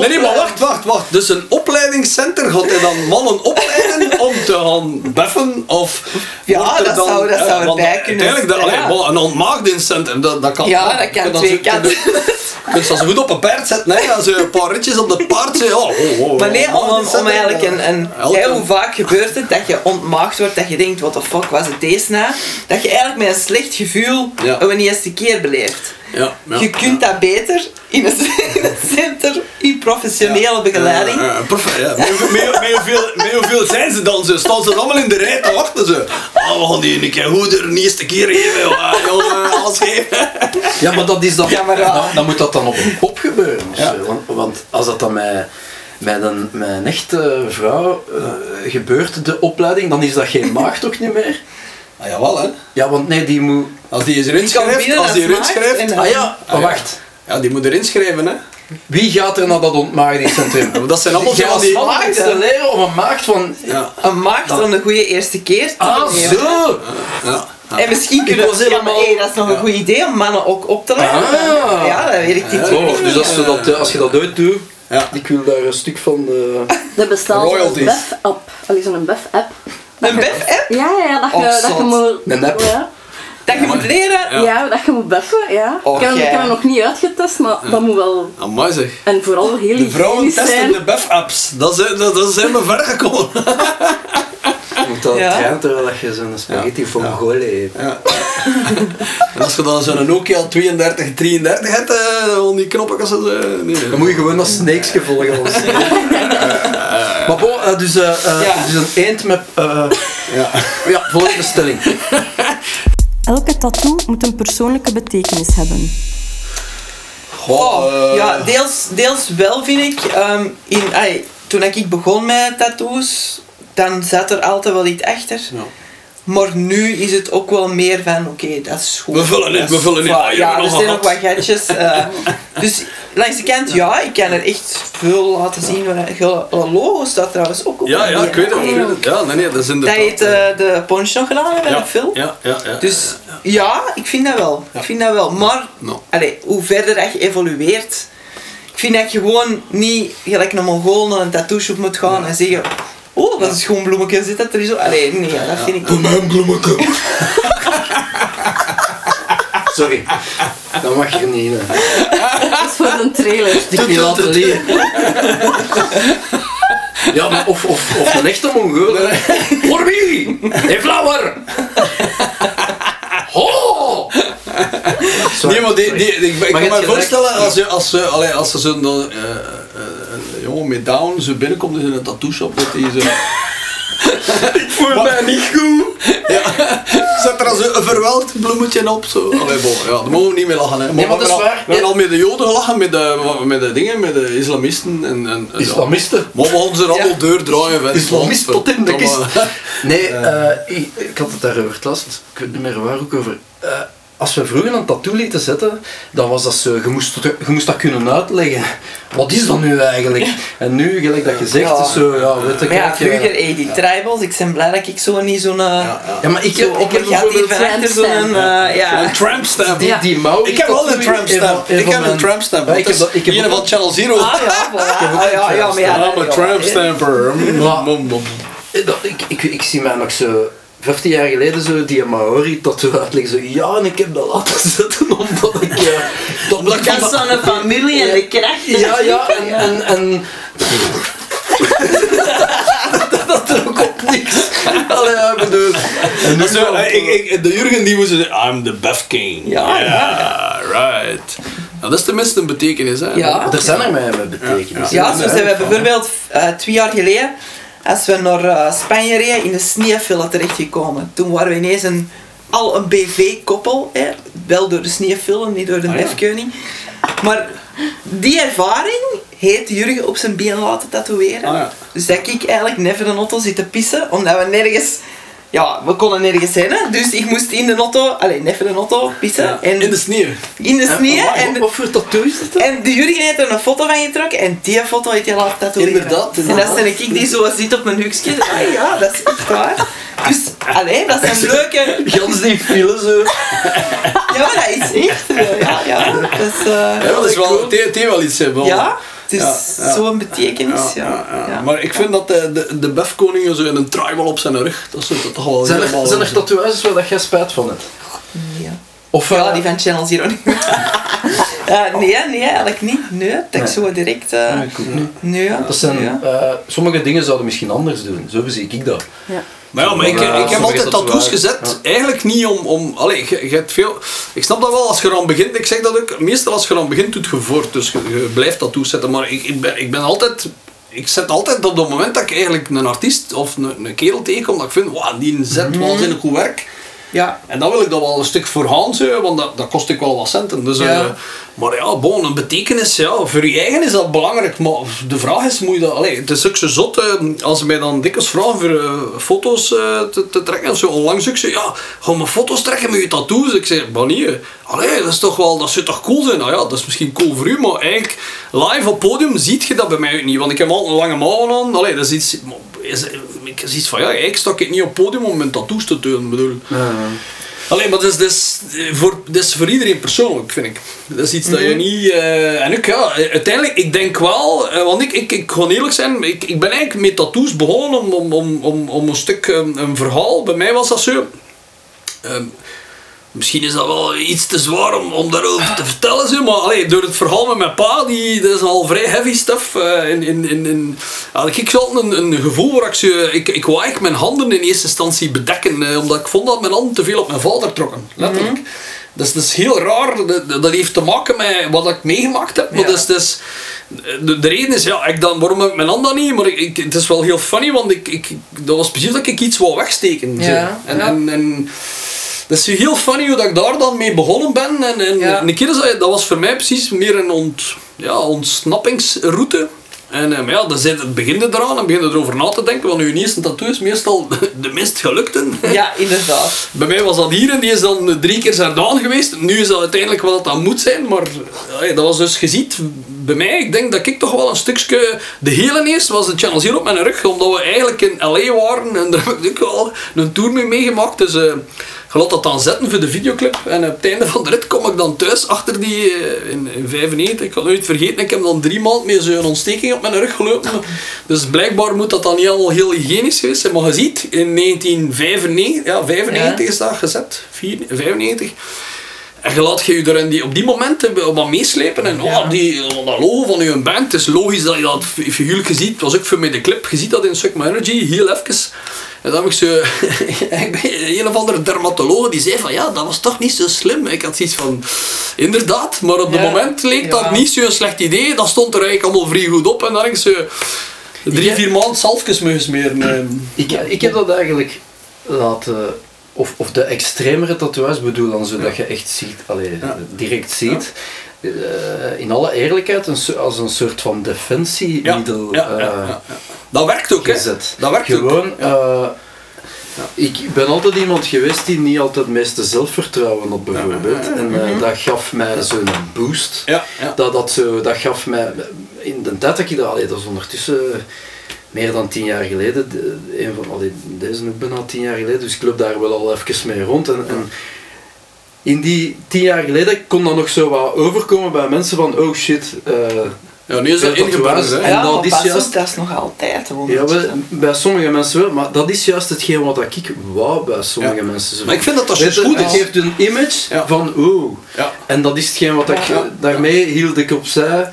A: Nee, nee, maar wacht, wacht, wacht. Dus een opleidingscenter gaat hij dan mannen opleiden om te gaan beffen? Of
D: Ja, dat
A: dan,
D: zou- dat
A: eh,
D: zou erbij kunnen
A: Uiteindelijk, allee, een ontmaagdienstcentrum, dat, dat kan.
D: Ja, dat kan twee kanten.
A: Je kunt ze goed op een paard zetten, hè, als je een paar ritjes op de paard zit. Oh, oh, oh,
D: Maar nee, om, om, eigenlijk een... een hoe vaak gebeurt het dat je ontmaagd wordt, dat je denkt, what the fuck was het deze na? Dat je eigenlijk met een slecht gevoel
A: Ja.
D: een eerste keer beleeft.
A: Ja, ja,
D: je kunt dat beter in een, in [laughs] een center, in professionele begeleiding.
A: Ja, ja, prof- ja. Met, hoeveel- zijn ze dan? Ze staan ze allemaal in de rij te wachten. Ze. Oh, we gaan die een keer goed de eerste keer geven. joh. Ah, jongen, alles geven.
B: Ja, maar dat is dan,
D: Ja, maar ja.
B: dan, dan moet dat dan op een pop gebeuren.
A: Ja.
B: zo. Want, want als dat dan met, met, een, met een echte vrouw eh, gebeurt, de opleiding, dan is dat geen maag toch niet meer?
A: Ah, jawel, hè.
B: Ja, want nee, die moet...
A: Als die erin schrijft, als die erin
D: maagd
A: schrijft...
B: Ah ja,
A: Ah, ja.
B: wacht.
A: Ja, die moet erin schrijven, hè.
B: Wie gaat er naar dat ontmaagdingscentrum? [laughs]
A: dat zijn allemaal van die-
B: man iets te leren of een maagd van...
A: Ja.
D: Een maagd om een goede eerste keer te
B: Ah,
D: nemen.
B: zo!
A: Ja.
D: En misschien kunnen we... Ja,
B: helemaal-
D: hey, dat is nog een goed idee om mannen ook op te leiden.
B: Ah.
D: Ja, dat werkt niet.
B: Oh, dus als je dat, als je dat uitdoet,
A: Ja.
B: ik wil daar een stuk van... eh,
C: Er bestaat
A: Royalties.
C: Bef-app. Allee, zo'n Bef-app.
D: Een Bef-app?
C: Ja, ja, dat je,
D: Oh,
C: dat je moet...
B: Een app?
C: Ja.
D: Dat je moet leren...
A: Ja.
C: Ja. dat je moet beffen, ja. Ik, heb, hem- ik
D: ja.
C: heb hem nog niet uitgetest, maar dat moet wel...
A: Amai zeg.
C: En vooral heel
A: De vrouwen
C: hygiënisch
A: testen de BEF-apps. Dat zijn, dat, dat zijn we ver gekomen. [laughs]
B: Want dat
D: Ja.
B: traint terwijl je zo'n spaghetti van Mongolen eet.
A: Ja. [laughs] en als je dan zo'n Nokia 32, 33 hebt, eh, om die knoppen zo... eh, nee.
B: Dan moet je gewoon als snakes volgen. Als [laughs] maar bon, eh, dus, eh, eh,
D: Ja.
B: dus een eend met... eh,
A: Ja.
B: ja, volgende stelling.
C: Elke tattoo moet een persoonlijke betekenis hebben.
D: Oh, ja, deels, deels wel vind ik. Ehm, in, ai, toen ik begon met tattoos, dan zat er altijd wel iets achter.
A: Ja.
D: Maar nu is het ook wel meer van, oké, dat is goed.
A: We vullen
D: Dat
A: we vullen Ah,
D: ja,
A: ja,
D: er zijn
A: wat.
D: nog wat gadgets. eh. [laughs] dus langs de kant, ja, ik kan er echt veel laten zien. Een logo staat trouwens ook op.
A: Ja, ja, ik weet het. Ik weet het. Ja, nee, nee, dat is
D: Dat
A: inderdaad...
D: heeft eh, de Ponch nog gedaan hebben,
A: ja,
D: dat film.
A: Ja, ja, ja.
D: Dus ja, ik vind dat wel. Ik vind dat wel. Maar allee, hoe verder dat je evolueert, ik vind dat je gewoon niet gelijk een Mongool naar een tattoo shop moet gaan en zeggen. Oh, dat is gewoon bloemetje, zit dat er zo? Allee, nee, dat vind ik niet.
A: mijn bloemetje. [laughs]
B: Sorry. Dat mag je niet. Hè.
C: Dat is voor de trailer.
B: Ik niet laten leren. Ja, maar of, of, of een echte Mongool. Voor wie? Hey, flower! Ho! Sorry,
A: Nee, maar die, die, ik, kan
B: je
A: me voorstellen als je, als, allee, als er zo'n eh, eh, een jongen met down zo binnenkomt in een tattoo shop, dat hij zo...
B: Ik voel mij niet goed.
A: Ja, [laughs] zet er als een verweld bloemetje op. Zo. Allee, bon, ja, daar mogen we niet mee lachen. Hè.
B: Nee, maar dat
A: we
B: is
A: hebben al-
B: waar.
A: We hebben al met de joden gelachen, met de, met de dingen, met de islamisten. En, en, en
B: Islamisten.
A: Ja. Maar we gaan ze er allemaal deurdraaien. vent.
B: Islamist tot in de kist. [laughs] Nee, eh, ik, ik had het daarover het last. Ik weet niet meer waar ook over. Eh, als we vroeger een tattoo lieten zetten, dan was dat zo, je moest, je moest dat kunnen uitleggen. Wat is dat nu eigenlijk? En nu, gelijk dat je zegt,
D: Ja.
B: is zo, ja, weet je,
D: Maar ja, vroeger, hey, die tribals, ik ben blij dat ik zo niet zo'n... eh
B: Ja, maar ik heb,
D: zo
B: ik heb bijvoorbeeld
D: achter zo'n... eh, ja.
A: Een tramp stamp.
B: die, die
A: Ik heb wel een tramp stamp. Ik heb een tramp stamp.
B: Ik heb dat- ik
A: van Channel Zero.
D: Ah ja, voilà. Ah, ja, ja, maar ja,
A: I'm a tramp stamper.
B: Maar-
A: Mom, mom.
B: Eh, ik, ik, ik zie mij nog zo 15 jaar geleden zo die Maori tattoo uitleggen. Zo, ja, en ik heb dat laten [laughs] zetten omdat ik... Ja, dat,
A: Omdat ik
D: Dat
A: van
D: is
A: dat-
D: zo'n familie en de kracht.
B: ja, ja, en... en, en [laughs] dat er ook op niks. Allee, ja, ik bedoel... En
A: Zo, eh, ik, ik, de Jurgen die moest zeggen, I'm the Beth King.
D: Ja,
A: Ja, right. Nou, dat is tenminste een betekenis, hè.
D: Ja.
B: Er zijn er mij met betekenis.
D: Ja, zo zijn we bijvoorbeeld eh, twee jaar geleden, als we naar eh, Spanje reden, in de sneeuwfile terechtgekomen. Toen waren we ineens een, al een BV-koppel, wel door de sneeuwfile, niet door de
A: Ah, ja.
D: nefkeuning. Maar die ervaring heeft Jurgen op zijn been laten tatoeëren.
A: Ah, ja.
D: Dus dat ik eigenlijk never de auto zit te pissen, omdat we nergens... Ja, we konden nergens zijn, hè. dus ik moest in de auto, alleen never de auto pissen.
A: Ja,
D: En
A: In de sneeuw.
D: in de sneeuw.
B: En,
D: en
B: wat voor tattoo is dan?
D: en de Jurgen heeft er een foto van getrokken en die foto heeft hij laten tatoeëren.
A: Inderdaad,
D: En dat is ik die zo zit op mijn hoekje. Ah ja, dat is echt waar. Dus, alleen, dat is een leuke...
B: Gans die file zo.
D: Ja, maar dat is echt... Ja, ja. Dat is...
A: Ja,
D: eh,
A: dat is wel, heeft wel iets, hè. wel.
D: ja, het is
A: Ja, ja.
D: zo'n betekenis. Ja,
A: Ja, ja, ja.
D: ja.
A: Maar ik vind dat de, de, de Bef koningen zo in een tribal op zijn rug, dat is toch wel
B: Zijn
A: helemaal...
B: er, zijn er tatoeages waar dat jij spijt van hebt?
D: Ja.
B: Of,
D: Ja,
B: eh,
D: die van Channel Zero niet. [laughs] Eh, nee, nee, eigenlijk niet. Nee, dat ik zo direct... eh,
B: Nee, ik ook niet.
D: nee, ja.
B: Dat zijn, eh, sommige dingen zouden misschien anders doen. Zo zie ik dat.
C: Ja.
A: Maar ja, maar ik, ik heb altijd tattoos gezet, eigenlijk niet om... om allee, je, je hebt veel... Ik snap dat wel, als je eraan begint, ik zeg dat ook, meestal als je eraan begint, doet je voort. Dus je, je blijft tattoos zetten. Maar ik, ik, ben, ik ben altijd... Ik zet altijd op het moment dat ik eigenlijk een artiest of een, een kerel tegenkom, dat ik vind, wauw, die zet waanzinnig goed werk.
D: Ja.
A: En dan wil ik dat wel een stuk voorgaan zetten, want dat, dat kost ik wel wat centen. Dus,
D: Ja.
A: eh, maar ja, bon, een betekenis, ja, voor je eigen is dat belangrijk. Maar de vraag is, moet je dat... Allee, het is ook zo zot, eh, als ze mij dan dikwijls vragen voor eh, foto's te, te trekken. Of zo onlangs ook zo, ja, ga maar foto's trekken met je tattoos. Ik zeg? Allee, dat is toch wel, dat zou toch cool zijn? Nou ja, dat is misschien cool voor u, maar eigenlijk live op podium ziet je dat bij mij ook niet. Want ik heb altijd een lange mouwen aan. Allee, dat is iets... Is, ik is iets van, ja, eigenlijk sta ik niet op podium om mijn tattoos te tonen, bedoel. Alleen, maar dat is, dat, is, eh, voor, dat is voor iedereen persoonlijk, vind ik. Dat is iets dat je niet... eh, en ook, ja, uiteindelijk, ik denk wel... eh, want ik, ik, ik ga eerlijk zijn, ik, ik ben eigenlijk met tattoos begonnen om, om, om, om, om een stuk een verhaal. Bij mij was dat zo... ehm, Misschien is dat wel iets te zwaar om, om daarover te vertellen, zo, maar allee, door het verhaal met mijn pa, die, dat is al vrij heavy stuff. eh, in, in, in, in, had ik altijd een, een gevoel waar ik zo... Ik, ik wou eigenlijk mijn handen in eerste instantie bedekken, eh, omdat ik vond dat mijn handen te veel op mijn vader trokken. Letterlijk. Dus dat is heel raar. Dat, dat heeft te maken met wat ik meegemaakt heb. Maar
D: Ja.
A: dus, dus, de, de reden is, ja, ik dan, waarom heb ik mijn hand dan niet? Maar ik, ik- het is wel heel funny, want ik, ik, dat was precies dat ik iets wou wegsteken. zo. En,
D: ja.
A: en, en dat is heel funny hoe dat ik daar dan mee begonnen ben. En, en
D: Ja.
A: een keer dat, dat was voor mij precies meer een ont, ja, ontsnappingsroute. En eh, maar ja, dan zit het eraan en begin je erover na te denken. Want uw eerste tattoo is meestal [laughs] de minst gelukte.
D: Ja, inderdaad.
A: Bij mij was dat hier en die is dan drie keer Zardaan geweest. Nu is dat uiteindelijk wat dat moet zijn, maar ja, dat was dus, je ziet, bij mij, ik denk dat ik toch wel een stukje, de hele eerst was de Channel Zero op mijn rug, omdat we eigenlijk in L.A. waren en daar heb ik ook wel een tour mee meegemaakt. Dus eh je laat dat dan zetten voor de videoclip en op het einde van de rit kom ik dan thuis achter die, eh, in, in 95, ik het nooit vergeten, ik heb dan drie maanden met zo'n ontsteking op mijn rug gelopen. Dus blijkbaar moet dat dan niet allemaal heel hygiënisch geweest zijn, maar je ziet, in 1995, ja, 95 is dat gezet, 4, 95. En je laat je je er die, op die momenten wat meeslepen. En
D: Ja.
A: oh, die, dat logo van je band, het is logisch dat je dat fi- figuurlijk ziet. Het was ook voor mij de clip. Je ziet dat in Suck My Energy, heel even. En dan heb ik zo... [laughs] een of andere dermatoloog die zei van... Ja, dat was toch niet zo slim. Ik had zoiets van... Inderdaad, maar op het
D: Ja.
A: moment leek dat niet zo'n slecht idee. Dat stond er eigenlijk allemaal vrij goed op. En dan heb ik zo... Drie, vier maanden zalfjes mee gesmeren. eh.
B: Ik, ik heb dat eigenlijk laten... Of, of de extremere tatoeages bedoel dan zodat je echt ziet, allee, direct ziet. Eh, in alle eerlijkheid een, als een soort van defensiemiddel
A: ja,
B: eh,
A: ja, ja. Dat werkt ook, hè. Dat werkt ook.
B: Gewoon,
A: Ja.
B: eh, Ik ben altijd iemand geweest die niet altijd het meeste zelfvertrouwen had, bijvoorbeeld. En eh, dat gaf mij zo'n boost.
A: Ja, ja.
B: Dat, dat, zo, dat gaf mij... In de tijd dat ik dat... Allee, dat is ondertussen meer dan tien jaar geleden. De, een van, allee, deze ook bijna tien jaar geleden. Dus ik loop daar wel al even mee rond. En, en in die tien jaar geleden kon dat nog zo wat overkomen bij mensen van... Oh shit... eh,
A: Ja, nu is dat ingebakken.
B: En
D: ja,
B: dat is juist-
D: dat is nog altijd.
B: Ja, wel, bij sommige mensen wel, maar dat is juist hetgeen wat ik wou bij sommige
A: Ja.
B: mensen. Zo
A: Maar ik vind dat dat
B: Weet
A: goed
B: Het geeft een image
A: Ja.
B: van oeh.
A: Ja.
B: En dat is hetgeen wat ik,
A: Ja.
B: daarmee hield ik opzij,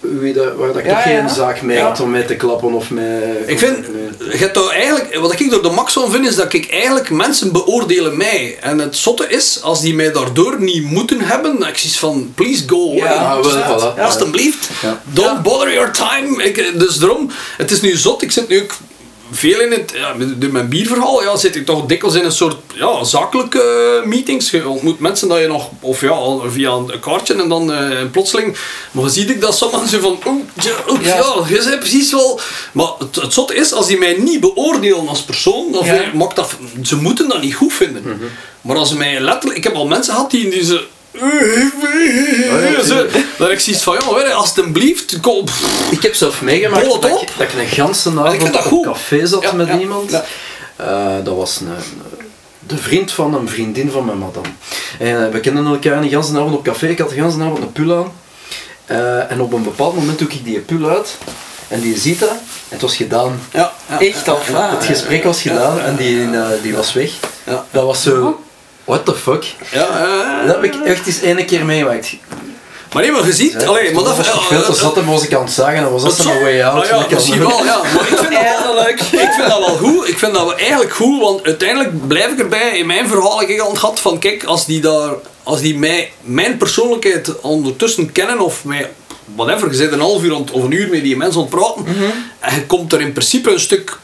B: wie dat, waar dat ik
D: Ja,
B: toch
D: ja.
B: geen zaak mee
A: Ja.
B: had om mee te klappen of mee...
A: Ik vind,
B: mee-
A: je toch eigenlijk, wat ik door de max van vind, is dat ik eigenlijk mensen beoordelen mij. En het zotte is, als die mij daardoor niet moeten hebben, ik zoiets van, please go away.
B: Ja, wel, voilà.
A: Alsjeblieft,
B: Ja.
A: don't bother your time. Ik, dus daarom, het is nu zot, ik zit nu ook veel in het, ja, met door mijn bierverhaal, ja, zit ik toch dikwijls in een soort ja, zakelijke meetings. Je ontmoet mensen dat je nog, of ja, via een kaartje en dan eh, plotseling, maar dan zie ik dat sommigen zo van, oeh, ja, oeh,
D: Ja.
A: ja, je zei precies wel. Maar het, het zotte is, als die mij niet beoordelen als persoon, dan
D: Ja.
A: maakt dat, ze moeten dat niet goed vinden. Maar als ze mij letterlijk, ik heb al mensen gehad die, die ze. Dat ik zoiets van, je, alsjeblieft, kom. pff,
B: Ik heb zelf meegemaakt
A: het
B: dat ik, dat ik een ganse
A: ik
B: avond op
A: goed.
B: een café zat
A: Ja,
B: met
A: ja,
B: iemand.
A: ja.
B: Eh, dat was een, de vriend van een vriendin van mijn madame. En eh, we kenden elkaar een ganse avond op café. Ik had de ganse avond een pul aan. Eh, en op een bepaald moment doe ik die pul uit. En die ziet dat. En het was gedaan.
A: Ja, ja,
D: Echt
A: ja,
B: Het gesprek was gedaan en die, die was weg.
A: Ja.
B: Dat was zo... What the fuck?
A: Ja, ja.
B: Dat heb ik echt eens ene keer meegemaakt.
A: Maar nee, maar je ziet, allee, maar dat
B: was ik veel te zat en was ik aan het zagen en was dat een way out.
A: Ah ja,
B: Dat kan
A: misschien wel, ja. Maar ik vind, dat,
D: Eindelijk.
A: ik vind dat wel goed. Ik vind dat wel eigenlijk goed, want uiteindelijk blijf ik erbij. In mijn verhaal heb ik al gehad van, kijk, als die daar, als die mij, mijn persoonlijkheid ondertussen kennen of mij, whatever, je zit een half uur of een uur met die mensen aan het praten en je komt er in principe een stuk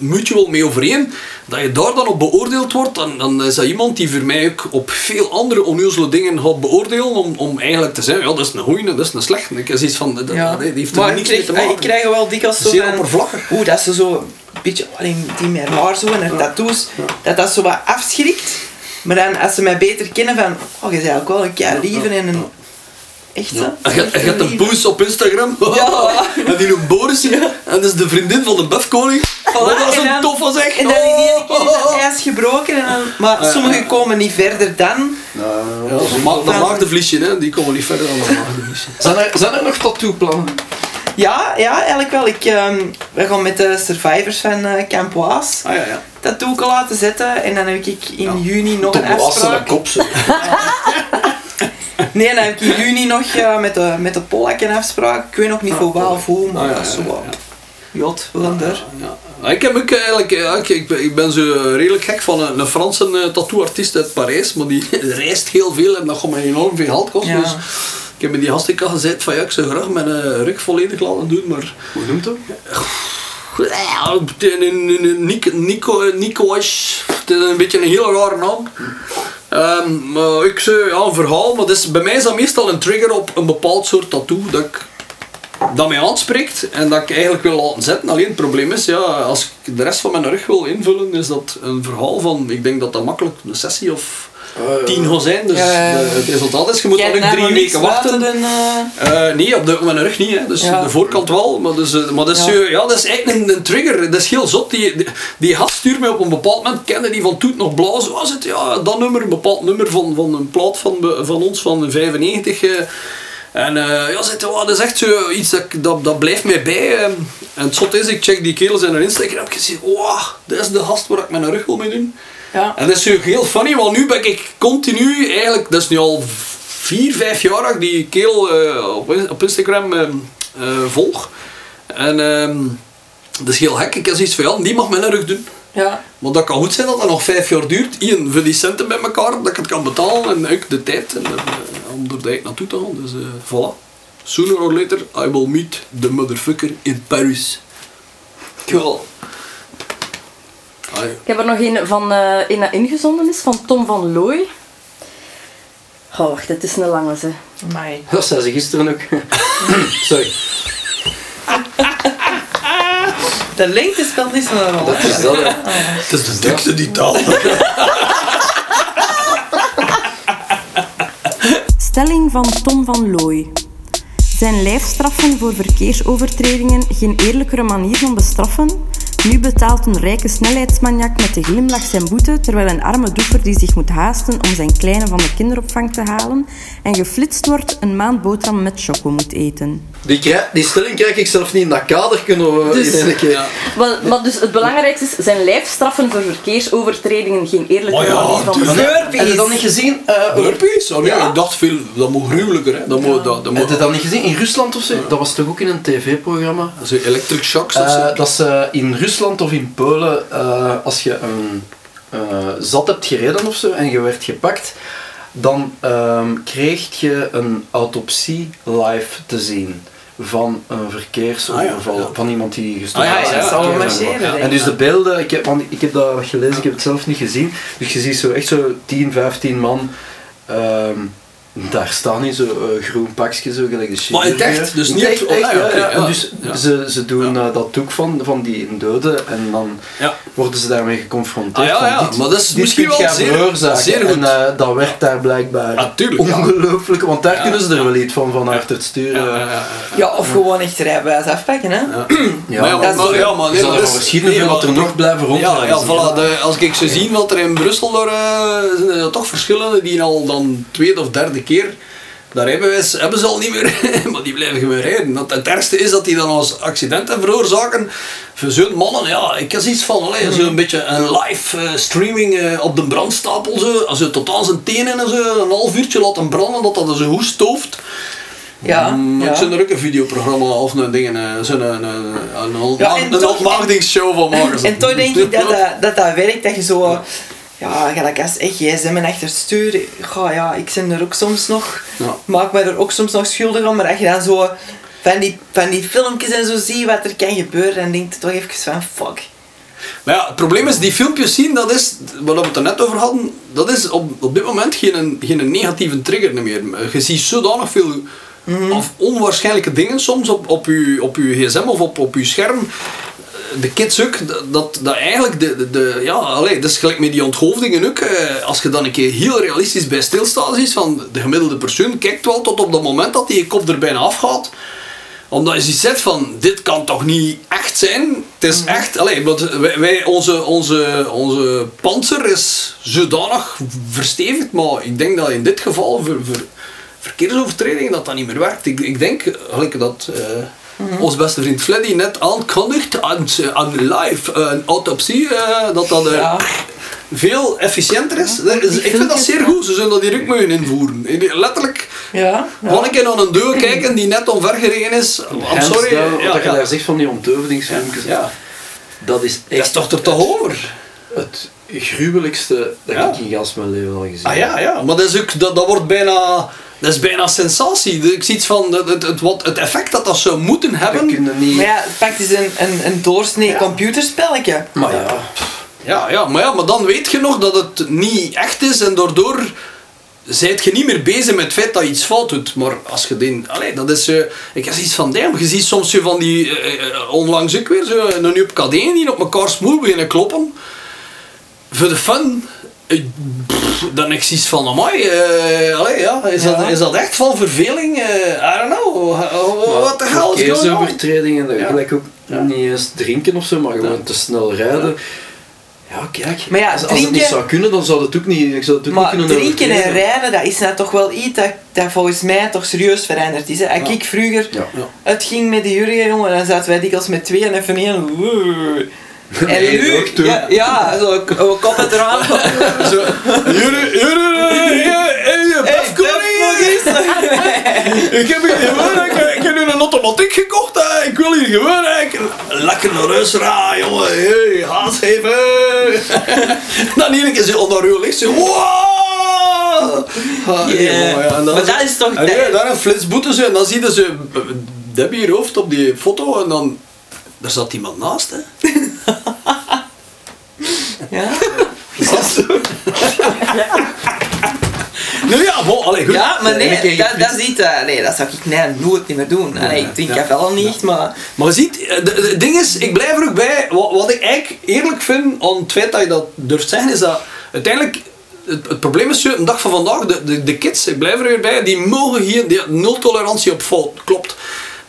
A: mutual mee overeen, dat je daar dan op beoordeeld wordt, dan, dan is dat iemand die voor mij ook op veel andere onnozele dingen gaat beoordelen, om, om eigenlijk te zeggen, ja, dat is een goeie, dat is een slechte. Ik zoiets van, dat,
D: Ja.
A: die heeft er
D: maar ik
A: niks mee
D: krijg,
A: te maken.
D: ik krijg wel dikwijls zo
A: Zeer oppervlakkig.
D: Oeh, dat ze zo een beetje, alleen die met haar zo en haar tattoos, dat dat zo wat afschrikt. Maar dan, als ze mij beter kennen van, oh, je bent ook wel een kei lieve en een... Echt zo?
A: En je, en je hebt een poes op Instagram.
D: Ja. [laughs]
A: en die noemt Boris. En dat is de vriendin van de Befkoning. Oh, dat is
D: en
A: een toffe zeg.
D: En dan in één keer is dat
A: Oh.
D: ijs gebroken. En dan, maar sommigen komen niet verder dan.
A: Ja, dat ma- dat maagdenvliesje, hè. die komen niet verder dan dat maagdenvliesje.
B: Zijn er, zijn er nog tattoo-plannen?
D: Ja, ja, eigenlijk wel. Ik, ehm, we gaan met de survivors van eh Camp Waas
A: Ah ja, ja.
D: tattoo laten zetten. En dan heb ik in juni nog
B: Tot
D: een afspraak.
B: kop zo. [laughs] [laughs] [laughs]
D: Nee, dan heb ik in juni nog eh, met de, met de Polak een afspraak. Ik weet nog niet voor waar of hoe, maar
A: Ah, ja,
D: dat is zo wat.
A: ja.
D: Jot, we gaan er.
A: Ja. Maar Ik heb ook eigenlijk, ja, ik, ik, ben, ik ben zo redelijk gek van een, een Franse uh, tattooartiest uit Parijs, maar die [laughs] reist heel veel en dat gaat me enorm veel geld kosten.
D: Ja.
A: Dus ik heb met die hastika gezegd van ja, ik zou graag mijn uh, rug volledig laten doen, maar
B: Hoe noemt dat?
A: Nico, Nico, Nico's, het is een beetje een hele rare naam. Um, ik zei, een verhaal, maar dus, bij mij is dat meestal een trigger op een bepaald soort tattoo dat, dat mij aanspreekt en dat ik eigenlijk wil laten zetten. Alleen het probleem is, ja, als ik de rest van mijn rug wil invullen, is dat een verhaal van, ik denk dat dat makkelijk een sessie of tien gaat zijn. Dus de- het resultaat is, je moet dan ook drie weken wachten.
D: En, eh,
A: Eh, nee, op de, op mijn rug niet. Hè. Dus
D: Ja.
A: de voorkant wel. Maar, dus, eh, maar dat, is,
D: Ja.
A: ja, dat is eigenlijk een, een trigger. Dat is heel zot. Die, die, die gast stuurt mij op een bepaald moment. Kende die van Toet nog blauw. Zo was het. Ja, dat nummer. Een bepaald nummer van, van een plaat van, van ons van 95. En eh, ja, zegt, oh, dat is echt zo iets dat, dat, dat blijft mij bij. eh. En het zot is, ik check die kerels in hun Instagram. En ik zie, wow, dat is de gast waar ik mijn rug wil mee doen.
D: ja.
A: En dat is heel funny, want nu ben ik continu, eigenlijk, dat is nu al vier, vijf jaar dat ik die keel eh, op, op Instagram eh, volg. En ehm, dat is heel gek. Ik heb zoiets van, ja, die mag mijn rug doen.
D: Ja.
A: Maar dat kan goed zijn dat dat nog vijf jaar duurt. Eén, voor die centen bij elkaar, dat ik het kan betalen. En ook de tijd en, eh, om er direct naartoe te gaan. Dus eh voilà. Sooner or later, I will meet the motherfucker in Paris.
D: Cool.
A: Ah,
C: Ik heb er nog een van eh een dat ingezonden is, van Tom van Looy. Oh, wacht, het is een lange ze.
B: Dat zei ze gisteren ook. Sorry. [laughs]
D: De lengte speelt niet zo'n rol.
B: Dat is dat.
A: Het is de dikste die taal.
C: Stelling van Tom van Looy. Zijn lijfstraffen voor verkeersovertredingen geen eerlijkere manier van bestraffen? Nu betaalt een rijke snelheidsmaniak met de glimlach zijn boete, terwijl een arme doeper die zich moet haasten om zijn kleine van de kinderopvang te halen en geflitst wordt een maand boterham met choco moet eten.
B: Die, krijg- die stelling krijg ik zelf niet in dat kader kunnen we
C: Dus-
B: in keer.
A: Ja.
C: Maar, maar dus het belangrijkste is, zijn lijfstraffen voor verkeersovertredingen geen eerlijke
A: Oh ja,
C: manier van?
D: Burpees.
B: Heb je dat niet gezien?
A: Burpees? Nee,
B: Ja.
A: ik dacht veel, dat moet gruwelijker. Hè. Dat moet, dat, dat
B: Heb
A: moet,
B: je dat niet gezien? In Rusland of zo? Dat was toch ook in een tv-programma?
A: dat is electric shocks of zo.
B: Eh, dat ze in Rusland of in Polen, eh, als je een eh, zat hebt gereden of zo en je werd gepakt, dan ehm, kreeg je een autopsie live te zien van een verkeersoverval,
A: Ah, ja, ja.
B: van iemand die gestorven
A: Ah, ja,
B: is.
A: ja, ja,
B: verkeersongeval.
D: marcheren, denk
B: En dus de beelden, ik heb, want ik heb dat gelezen, ik heb het zelf niet gezien, dus je ziet zo echt zo 10, 15 man ehm, daar staan in zo'n eh, groen pakje, zo gelijk de
A: Maar in het echt?
B: chirurgen.
A: Dus niet
B: echt, echt,
A: ja,
B: ja, dus
A: Ja.
B: ze, ze doen
A: Ja.
B: eh, dat ook van, van die doden en dan
A: Ja.
B: worden ze daarmee geconfronteerd.
A: Ah, ja,
B: van,
A: ja,
B: dit-
A: maar dat is misschien wel zeer- zeer goed.
B: En eh, dat werd daar blijkbaar
A: Ah,
B: ongelooflijk, want daar
A: Ja.
B: kunnen ze er wel iets van, van achter het sturen.
A: Ja, ja, ja, ja.
D: Ja, of gewoon echt rijbewijs afpakken, hè.
A: Ja. [clears throat]
B: Ja,
A: maar ja,
D: dat
A: maar, ja, maar dat is-
B: verschieten
A: nee,
B: hoeveel
A: maar-
B: dat er nog blijven
A: Ja,
B: rondreizen.
A: ja voilà, als ik zo zie wat er in Brussel eh, zijn er toch verschillende die al dan tweede of derde keer dat rijbewijs hebben ze al niet meer, [laughs] maar die blijven gewoon rijden. Want het ergste is dat die dan als accidenten veroorzaken. Voor zo'n mannen, ja, ik heb iets van, allee, zo'n beetje een live eh, streaming eh, op de brandstapel, zo, als je tot aan zijn tenen en zo, een half uurtje laten branden, dat dat zo goed stooft.
D: Ja,
A: Mm,
D: ja.
A: Ik zou er ook een videoprogramma of een ding, eh, zo'n een, een, een,
D: Ja, en
A: een ontmaagdingsshow van maken.
D: En toch denk ik [laughs] dat dat, dat, dat werkt, dat je zo... Ja, gelijk als echt gsm en achter het stuur... Ga, ja, ik ben er ook soms nog...
A: Ja.
D: Maak me er ook soms nog schuldig om, maar als je dan zo... Van die, van die filmpjes en zo ziet wat er kan gebeuren, dan denk je toch even van... Fuck.
A: Maar ja, het probleem is, die filmpjes zien, dat is, wat we het er net over hadden, dat is op, op dit moment geen, geen negatieve trigger meer. Je ziet zodanig veel of onwaarschijnlijke dingen soms op, op, je, op je gsm of op, op je scherm. De kids ook, dat, dat eigenlijk de, de, de ja, allee, dat is gelijk met die onthoofdingen ook. eh, Als je dan een keer heel realistisch bij stilstaat, is van de gemiddelde persoon kijkt wel tot op dat moment dat die je kop er bijna afgaat omdat je zegt van, dit kan toch niet echt zijn? Het is echt, allee, want wij, onze, onze, onze panzer is zodanig verstevigd, maar ik denk dat in dit geval voor, voor verkeersovertredingen dat dat niet meer werkt. Ik, ik denk, gelijk dat eh, ons beste vriend Fleddy net aankondigt aan, aan live een autopsie, eh, dat dat eh,
D: Ja.
A: veel efficiënter is. Dat ik vind dat zeer goed, ze zullen dat hier ook moeten invoeren. Letterlijk,
D: Ja.
A: gewoon een keer naar een deur kijken die net omvergereden is. I'm
B: Hands
A: sorry.
B: down,
A: ja,
B: wat je
A: ja.
B: daar zegt van die onthoofdingsfilmpjes,
A: Ja.
B: dat is echt
A: Dat is toch er toch over?
B: het gruwelijkste dat
A: Ja.
B: ik in gans mijn leven al gezien
A: Ah ja, ja. Maar dat, is ook, dat, dat wordt bijna... Dat is bijna sensatie. Ik zie iets van het, het, het, wat, het effect dat dat zou moeten
B: We
A: hebben.
B: kunnen niet...
D: Maar ja, het pakt eens een, een, een doorsnee computerspelletje.
B: Maar ja,
A: Ja, ja, maar ja, maar dan weet je nog dat het niet echt is en daardoor zijt je niet meer bezig met het feit dat je iets fout doet. Maar als je die... Allee, dat is... eh, ik heb iets van, damn, je ziet soms zo van die... eh, eh, onlangs ook weer zo een nieuw KD die op elkaar smoel beginnen kloppen. Voor de fun. Eh, pff, Dan ik zoiets van, amai, eh, allee, ja, is,
D: Ja.
A: Dat, is dat echt van verveling? Eh, I don't know. What the hell is going on?
B: dat
A: Ja.
B: gelijk ook niet eens drinken of zo, maar gewoon
A: Ja.
B: te snel rijden. Ja, kijk.
D: Maar ja,
B: als, als het niet
D: drinken-
B: zou kunnen, dan zou het ook niet, ik zou het ook
D: Maar
B: niet kunnen
D: drinken en rijden, dat is nou toch wel iets dat, dat volgens mij toch serieus veranderd is. Hè. Als
A: Ja.
D: ik vroeger
B: Ja.
A: Ja.
D: het ging met de Jurgen, jongen, dan zaten wij dikwijls met twee en even één. En nu, ja, ja, zo kop het eraan.
A: Zo, jullie, jullie, eh, eh, eh,
D: nog eens.
A: Ik heb hier gewoon ik, ik heb nu een automatiek gekocht. Hè. Ik wil hier gewoon ik, lekker naar huis rijden, jongen. Hey, haast even. [laughs] dan hier een keer zo onder uw licht. Zo, wow! Ah,
D: Yeah.
A: ja, en dan
D: Maar dat is toch-
A: En ja, daar een flitsboete zo, en dan zie je ze Debbie hier hoofd op die foto en dan. Daar zat iemand naast, hè? [laughs]
D: Ja? [laughs]
A: Nou ja, bon, allee, goed.
D: Ja, maar nee, dat, dat is iets... eh, nee, dat zou ik nee, nooit niet meer doen. Allee, ik drink
A: ja.
D: al niet maar...
A: Maar ziet, eh, het ding is, ik blijf er ook bij, wat, wat ik eigenlijk eerlijk vind aan het feit dat je dat durft zeggen, is dat uiteindelijk, het, het probleem is, een dag van vandaag, de, de, de kids, ik blijf er weer bij, die mogen hier, die, nul tolerantie op fout, klopt.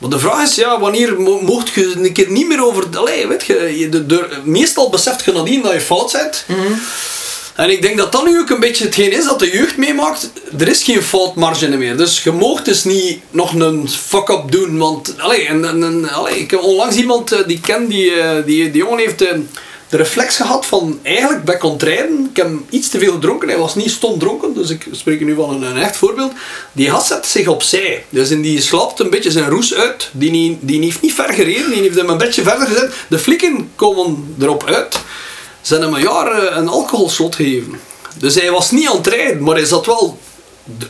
A: Maar de vraag is, ja, wanneer mo- mocht je een keer niet meer over, allee, weet je, je de, de, meestal beseft je nadien dat je fout bent. En ik denk dat dat nu ook een beetje hetgeen is dat de jeugd meemaakt. Er is geen foutmarge meer. Dus je moogt dus niet nog een fuck-up doen. Want, allee, en, en, en, allee, ik heb onlangs iemand eh, die ik ken, die, eh, die, die jongen heeft eh, de reflex gehad van eigenlijk bij contraiden. Ik heb iets te veel gedronken. Hij was niet stom dronken, dus ik spreek nu van een, echt voorbeeld. Die gast zet zich opzij. Dus in die slaapt een beetje zijn roes uit. Die, die heeft niet ver gereden, die heeft hem een beetje verder gezet. De flikken komen erop uit. Ze hebben hem een jaar eh, een alcoholslot gegeven. Dus hij was niet aan het rijden, maar hij zat wel...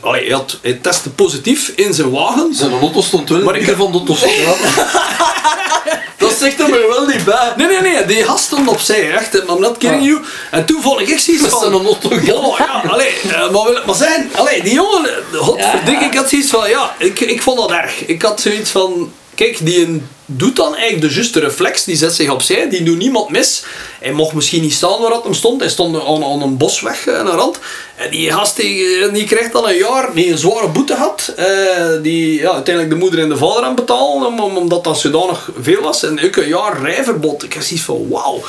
A: Allee, hij, had, hij testte positief in zijn wagen.
B: Zijn auto stond wel in
A: Maar ik-
B: midden van de [laughs] dat zegt er wel niet bij.
A: Nee, nee, nee, die gast stond opzij, echt. I'm not kidding
B: Ah.
A: you. En toen vond ik echt zoiets van...
B: zijn auto
A: Oh, ja, allee, eh, maar, wil- maar zijn, allee, die jongen, eh, godverdikke, ik had zoiets van, ja, ik, ik vond dat erg. Ik had zoiets van, kijk, die een- doet dan eigenlijk de juiste reflex, die zet zich opzij, die doet niemand mis. Hij mocht misschien niet staan waar dat hem stond, hij stond aan, aan een bosweg eh, aan de rand. En die gast die, die krijgt dan een jaar, die een zware boete had, eh, die ja, uiteindelijk de moeder en de vader aan betalen, om- om- omdat dat zodanig veel was. En ook een jaar rijverbod. Ik had zoiets van, wauw.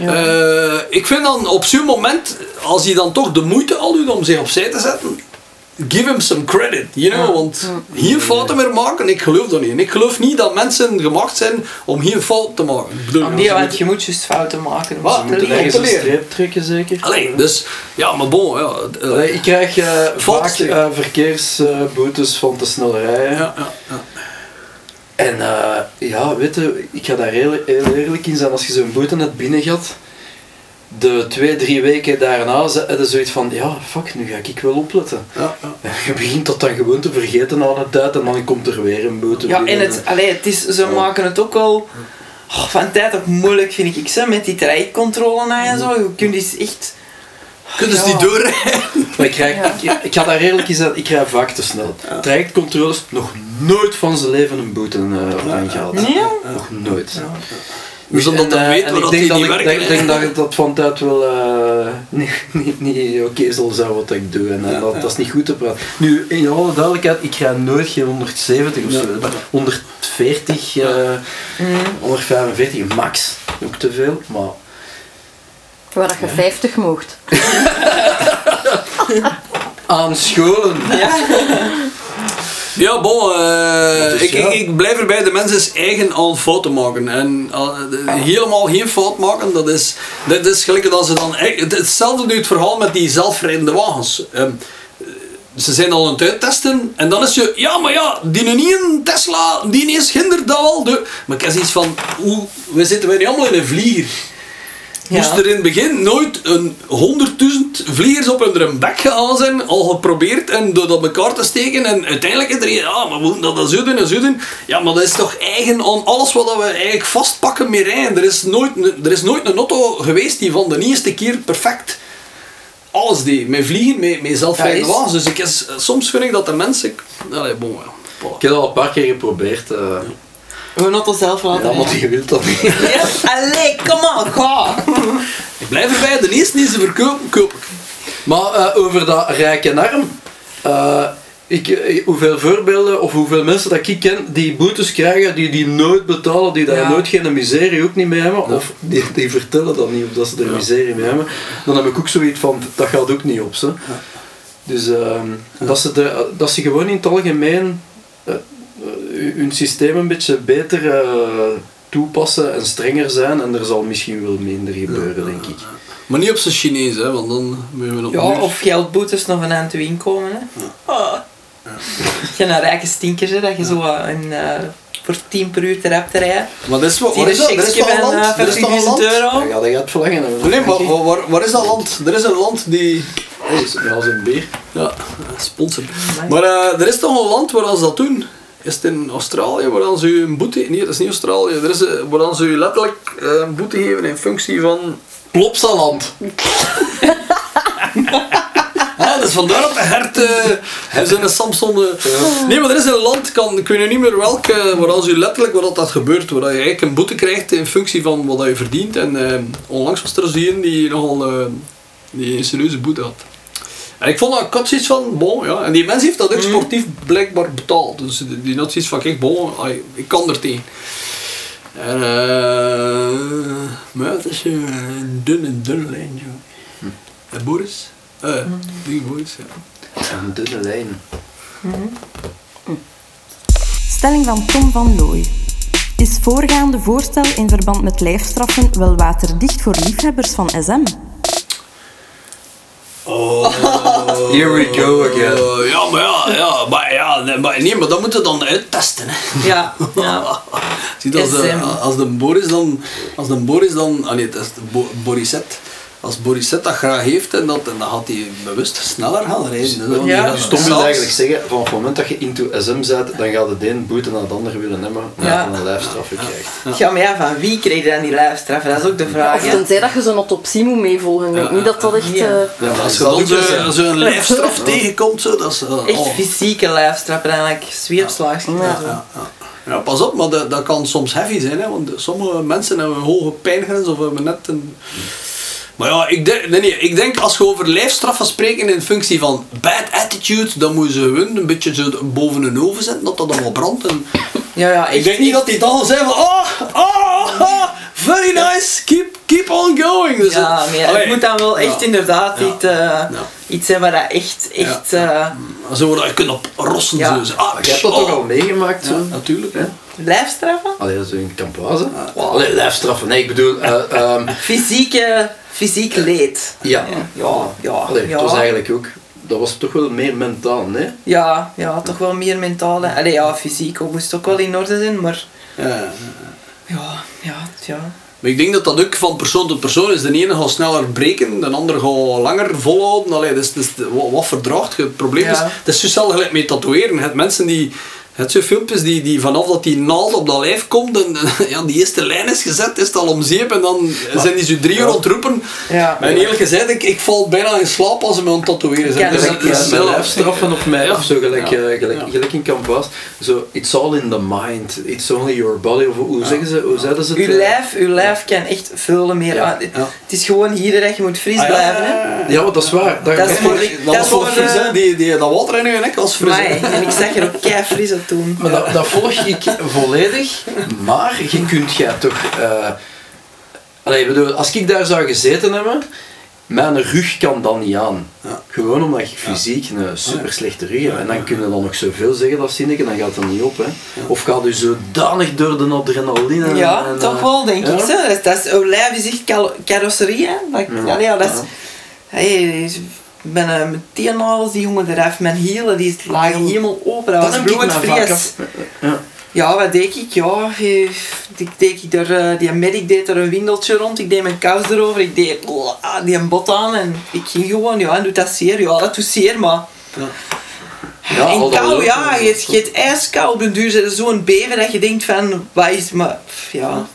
A: Eh, ik vind dan op zo'n moment, als hij dan toch de moeite al doet om zich opzij te zetten, give him some credit, you know, want geen fouten meer maken, ik geloof dat niet. En ik geloof niet dat mensen gemaakt zijn om geen fout te maken. Bedoel,
D: Nee, want je moet juist fouten maken om
A: Wat?
D: te leren.
A: te
B: trekken, zeker?
A: Allee, dus, ja, maar bon, ja. eh,
B: ik krijg eh, vaak eh, verkeersboetes van te snel rijden.
A: ja, ja, ja.
B: En ja, weet je, ik ga daar heel, heel eerlijk in zijn. Als je zo'n boete net binnen gaat, de twee, drie weken daarna je zoiets van, ja, fuck, nu ga ik wel opletten.
A: ja, ja. [laughs]
B: Je begint dat dan gewoon te vergeten aan de tijd en dan komt er weer een boete
D: Ja, en het, allee, het is, ze maken het ook al oh, van tijd op moeilijk, vind ik. Ze, met die trajectcontrole en zo. Je kunt dus echt...
A: Kunnen ze
D: Ja.
A: niet doorrijden? [laughs]
B: Maar ik, krijg, ik, ik ga daar eerlijk in zijn, ik rij vaak te snel. Trajectcontroles, nog nooit van zijn leven een boete uh, aangehaald.
D: Nee?
B: Nog nooit.
A: Dus omdat
B: En,
A: dan
B: eh,
A: weten
B: en
A: we
B: ik
A: dat
B: dat
A: niet
B: ik
A: werken.
B: denk, dat dat van tijd wel eh, [laughs] niet, niet, niet oké zal zijn wat ik doe. En, eh, dat, dat is niet goed te praten. Nu, in alle duidelijkheid, ik rij nooit geen 170 of zo.
A: Ja.
B: 140, eh, 145 max. Ook te veel, maar...
C: Waar dat je 50 mocht. [laughs]
B: Aan scholen.
D: Ja.
A: Ja, bon, eh, ik, ik, ik blijf erbij, de mens is eigen aan fouten maken. En eh, de- helemaal geen fout maken, dat is, dat is gelijk dat ze dan... het- Hetzelfde nu het verhaal met die zelfrijdende wagens. Ehm, ze zijn al aan het uittesten en dan is je, ja, maar ja, die niet een Tesla, die is hindert dat wel. De, maar ik heb zoiets van, hoe, we zitten wij niet allemaal in een vlieger. Moest er in het begin nooit een 100.000 vliegers op hun bek gegaan zijn, al geprobeerd en door dat elkaar te steken en uiteindelijk is er een, ja, maar we moeten dat dan zo doen en zo doen. Ja, maar dat is toch eigen aan alles wat we eigenlijk vastpakken met rijden. Er is nooit, een- er is nooit een auto geweest die van de eerste keer perfect alles deed. Met vliegen, met, met zelfrijdende wagens. Dus ik is, soms vind ik dat de mensen... Allee, bon, ja. Voilà.
B: Ik heb dat al een paar keer geprobeerd. eh
D: We auto zelf laten
B: ja, maar
D: rijden.
B: je wilt dat niet.
D: Ja, Allee, kom on, ga!
A: Ik blijf erbij, de eerste die ze verkopen, koop ik.
B: Maar eh, over dat rijk en arm. eh, ik, eh, hoeveel voorbeelden of hoeveel mensen dat ik ken die boetes krijgen, die die nooit betalen, die daar
D: Ja.
B: nooit geen miserie ook niet mee hebben, of die, die vertellen dat niet of dat ze er miserie mee hebben, dan heb ik ook zoiets van, dat gaat ook niet op. Ze. Dus ehm, dat, ze de, dat ze gewoon in het algemeen hun systeem een beetje beter eh, toepassen en strenger zijn en er zal misschien wel minder gebeuren, denk ik.
A: Maar niet op zijn Chinees, hè, want dan moeten we nog
D: Ja,
A: meer-
D: of geldboetes nog een eind toe inkomen. Hè. Oh. Je een rijke stinker, hè, dat je zo eh, een, eh, voor 10 per uur te rap te rijden.
A: Maar dat is wat, waar is
D: een
A: dat? Er is
D: van
A: land?
D: eh,
A: Er is toch een
D: 50.000
A: land?
D: euro?
B: Dan ga je het verlengen.
A: Nee, maar waar, waar, waar is dat land? Er is een land die...
B: Ja, als een bier.
A: Ja, sponsor. Maar eh, er is toch een land waar ze dat doen? Is het in Australië waar ze u een boete... Nee, dat is niet Australië. Er is een, waar ze u letterlijk eh, een boete geven in functie van...
B: Plopsaland. [laughs]
A: Dat dus vandaar dat de hert uh, zijn Samson... Uh, nee, maar er is een land, kan, ik weet nu niet meer welke, waar als u letterlijk wat dat gebeurt, waar je eigenlijk een boete krijgt in functie van wat je verdient. En uh, onlangs was er zo een die nogal die een serieuze boete had. En ik vond dat, ik had zoiets van, bon, ja. En die mens heeft dat ook sportief blijkbaar betaald. Dus die, die had zoiets van, kijk, bon, ik kan er tegen. En, uh, maar het is een dunne, dunne lijn, joh. Hm. En Boris? Eh, uh, die Boris, ja.
B: Een dunne lijn.
C: Mm Stelling van Tom van Looy. Is voorgaande voorstel in verband met lijfstraffen wel waterdicht voor liefhebbers van SM?
B: Oh, here we go again.
A: Uh, ja, maar ja, ja, maar ja, maar, nee, maar dat moeten we dan uittesten. Hè.
D: Ja, ja. [laughs]
A: Zie als, de, als de Boris dan, als de Boris dan, nee, dat is de Bo Borisette als Borisset dat graag heeft, en, dat, en dan gaat hij bewust sneller gaan rijden. Dus
B: ja. Stom wil eigenlijk zeggen, van het moment dat je into SM zet, dan gaat het een boete naar het ander willen nemen, en ja. een lijfstraf krijgt.
D: Ja. maar ja, van wie krijg je dan die lijfstraf? Dat is ook de vraag.
C: Of tenzij dat je zo'n autopsie moet meevolgen. Ik niet dat dat echt... Uh...
A: als je dan zo'n zo lijfstraf tegenkomt, zo, dat is... Uh,
D: echt oh. fysieke lijfstraf, eigenlijk zweepslags. Ja.
A: Ja, pas op, maar dat, dat kan soms heavy zijn, hè, want sommige mensen hebben een hoge pijngrens of hebben net een... Maar ja, ik denk, nee, nee, ik denk als je over lijfstraffen spreken in functie van bad attitude, dan moeten ze hun een beetje zo boven hun oven zetten, dat dat allemaal brandt. En
D: ja, ja,
A: ik denk niet dat die dan zeggen van, oh, oh, oh, very nice, keep, keep on going. Dus
D: ja, maar het moet dan wel echt inderdaad ja. iets, uh, iets zijn waar dat echt, echt...
A: Ja. Uh, zo dat je kunt op rossen.
B: Ja.
A: Zo.
B: Ah, je hebt dat toch al meegemaakt? Zo?
A: natuurlijk. Hè.
D: Lijfstraffen?
B: Allee, dat is een kampoise. Wow. Allee, lijfstraffen, nee, ik bedoel... Uh, um, [laughs]
D: Fysieke fysiek leed.
B: Ja. Ja, ja. Allee, ja. was eigenlijk ook... Dat was toch wel meer mentaal, nee?
D: Ja, ja toch wel meer mentaal. Allee, ja, fysiek moest ook wel in orde zijn, maar... Ja, ja, ja. ja.
A: Maar ik denk dat dat ook van persoon tot persoon is. De ene gaat sneller breken, de ander gaat langer volhouden. Allee, dus, dus, wat verdraagt je? Het probleem is, het is zo hetzelfde gelijk met tatoeëren. Het mensen die het zijn filmpjes die, die vanaf dat die naald op dat lijf komt en [laughs] ja, die eerste lijn is gezet, is het al om zeep en dan zijn die zo drie uur ontroepen. Ja. En eerlijk gezegd, ik, ik val bijna in slaap als ze me aan het tatoeëren zijn.
B: Dus dat is mijn lijfstraffen of mij, of zo, gelijk, ja. gelijk, gelijk in Canvas. Zo, it's all in the mind, it's only your body, of hoe zeggen ze, hoe zeiden ze het?
D: Uw lijf, uw lijf kan echt veel meer aan. Het is gewoon hier dat je moet fris ah, blijven. Hè?
B: Ja, maar dat is waar.
A: Dat, dat is voor, dat, dat, die, dat water in je nek als fris.
D: en ik zeg er ook kei fris doen.
B: Maar dat, dat, volg ik [laughs] volledig, maar je kunt jij toch... Uh, allee, bedoel, als ik daar zou gezeten hebben, mijn rug kan dan niet aan. Ja. Gewoon omdat ik fysiek een super slechte rug heb. En dan kunnen dan nog zoveel zeggen dat zinnetje, dan gaat het niet op. Hè. Of gaat u zodanig door de adrenaline.
D: Ja, en, toch wel, denk ik. Zo. Dat, dat is, lijf is echt carrosserie. Hè. Dat, ja. dat is, hey, ik ben uh, met teennagels die jongen eraf, mijn hielen die lagen helemaal open. Dat, was bloedvries. Ja. ja, wat deed ik? Ja, ik deed ik er, uh, die medic deed er een windeltje rond, ik deed mijn kous erover, ik deed uh, die een bot aan en ik ging gewoon, ja, en doet dat zeer? Ja, dat doet zeer, maar... Ja. Ja, en kou, ja, je, je hebt ijskoud op de duur zo'n beven dat je denkt van, wat is, maar, ja.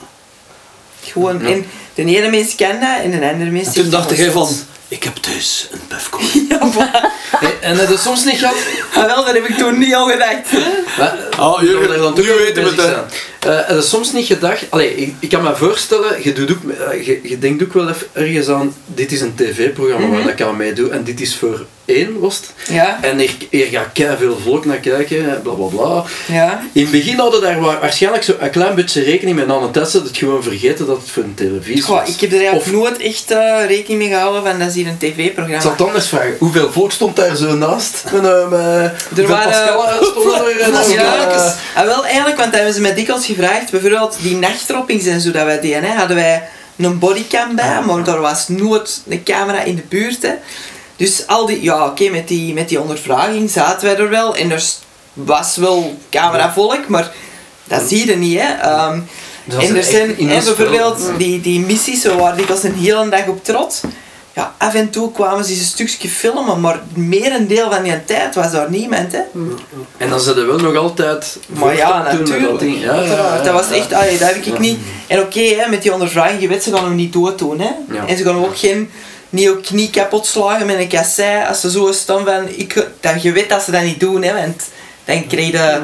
D: Gewoon, ja. en de ene mens kent dat en de andere mens...
A: En toen dacht jij van ik heb thuis een puffcoin. [laughs] Ja.
B: Hey, en dat is soms niet gehad.
D: Ah, wel, dat heb ik toen niet al gedacht.
A: oh, jullie dan nu weten we het.
B: Uh, dat is soms niet gedacht. Allee, ik, ik, kan me voorstellen, je, doet ook, uh, je, je, denkt ook wel even ergens aan, dit is een tv-programma mm -hmm. waar ik aan meedoe en dit is voor één, was het.
D: Ja.
B: En er, er gaat kei veel volk naar kijken, bla bla bla.
D: Ja.
B: In het begin hadden daar waarschijnlijk zo een klein beetje rekening mee aan het testen, dat het gewoon vergeten dat het voor een televisie Goh, was.
D: Ik heb er eigenlijk of, nooit echt uh, rekening mee gehouden van dat is hier een tv-programma. Ik
B: zal het anders vragen, hoeveel volk stond daar zo naast? Met, uh, met,
D: er waren... Er, [laughs] en ja, ah, wel eigenlijk, want hebben ze mij dikwijls gevraagd, bijvoorbeeld die nachttroppings en zo dat wij deden, hè, hadden wij een bodycam bij, maar er was nooit een camera in de buurt. Hè. Dus al die, ja oké, met, die, met die ondervraging zaten wij er wel en er was wel cameravolk, maar dat zie je niet. Hè. Um, en er zijn en bijvoorbeeld die, die missies zo waar ik was een hele dag op trot. Ja, af en toe kwamen ze een stukje filmen, maar meer een deel van die tijd was daar niemand. Hè.
B: En dan zitten wel nog altijd.
D: Maar ja, natuurlijk. Dat, ja, ja, dat was echt, dat heb ik niet. En oké, okay, met die ondervraging, je weet, ze gaan hem niet dood doen. Hè. En ze gaan ook geen ook knie kapot slagen met een kassei als ze zo staan van, ik, je weet dat ze dat niet doen, hè, want dan krijg je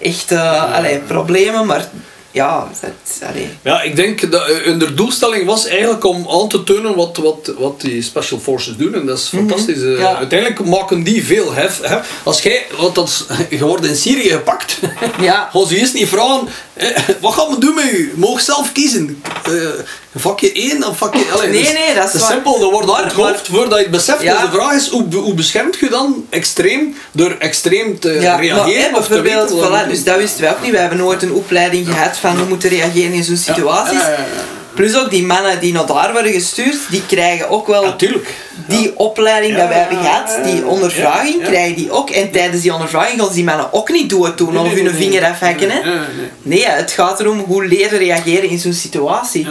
D: echt uh, allee, problemen, maar ja, dat, allee.
A: Ja, ik denk dat uh, hun doelstelling was eigenlijk om aan te tonen wat, wat, wat die Special Forces doen. En dat is fantastisch. Mm -hmm. ja. Uiteindelijk maken die veel hef. hef. Als jij, want dat is, je wordt in Syrië gepakt,
D: ja. [laughs]
A: ze eerst niet vragen, eh, wat gaan we doen met u? Moog zelf kiezen. Uh, vakje 1 of vakje... Allee,
D: nee, nee, dat is,
A: is simpel. Dat wordt onthoofd voordat je het beseft.
D: Ja.
A: Dus de vraag is, hoe, hoe beschermt je dan extreem door extreem te
D: ja,
A: reageren?
D: Maar,
A: of te
D: bijvoorbeeld,
A: weten,
D: voilà, dus dat wisten wij ook niet. We hebben nooit een opleiding gehad van hoe moeten reageren in zo'n situaties.
A: Ja, ja, ja,
D: Plus ook die mannen die naar daar worden gestuurd, die krijgen ook wel
A: Natuurlijk.
D: die opleiding dat wij hebben gehad, die ondervraging, krijgen die ook. En tijdens die ondervraging gaan ze die mannen ook niet doen of hun vinger afhakken. Hè.
A: Nee, nee.
D: Nee, het gaat erom hoe leren reageren in zo'n situatie.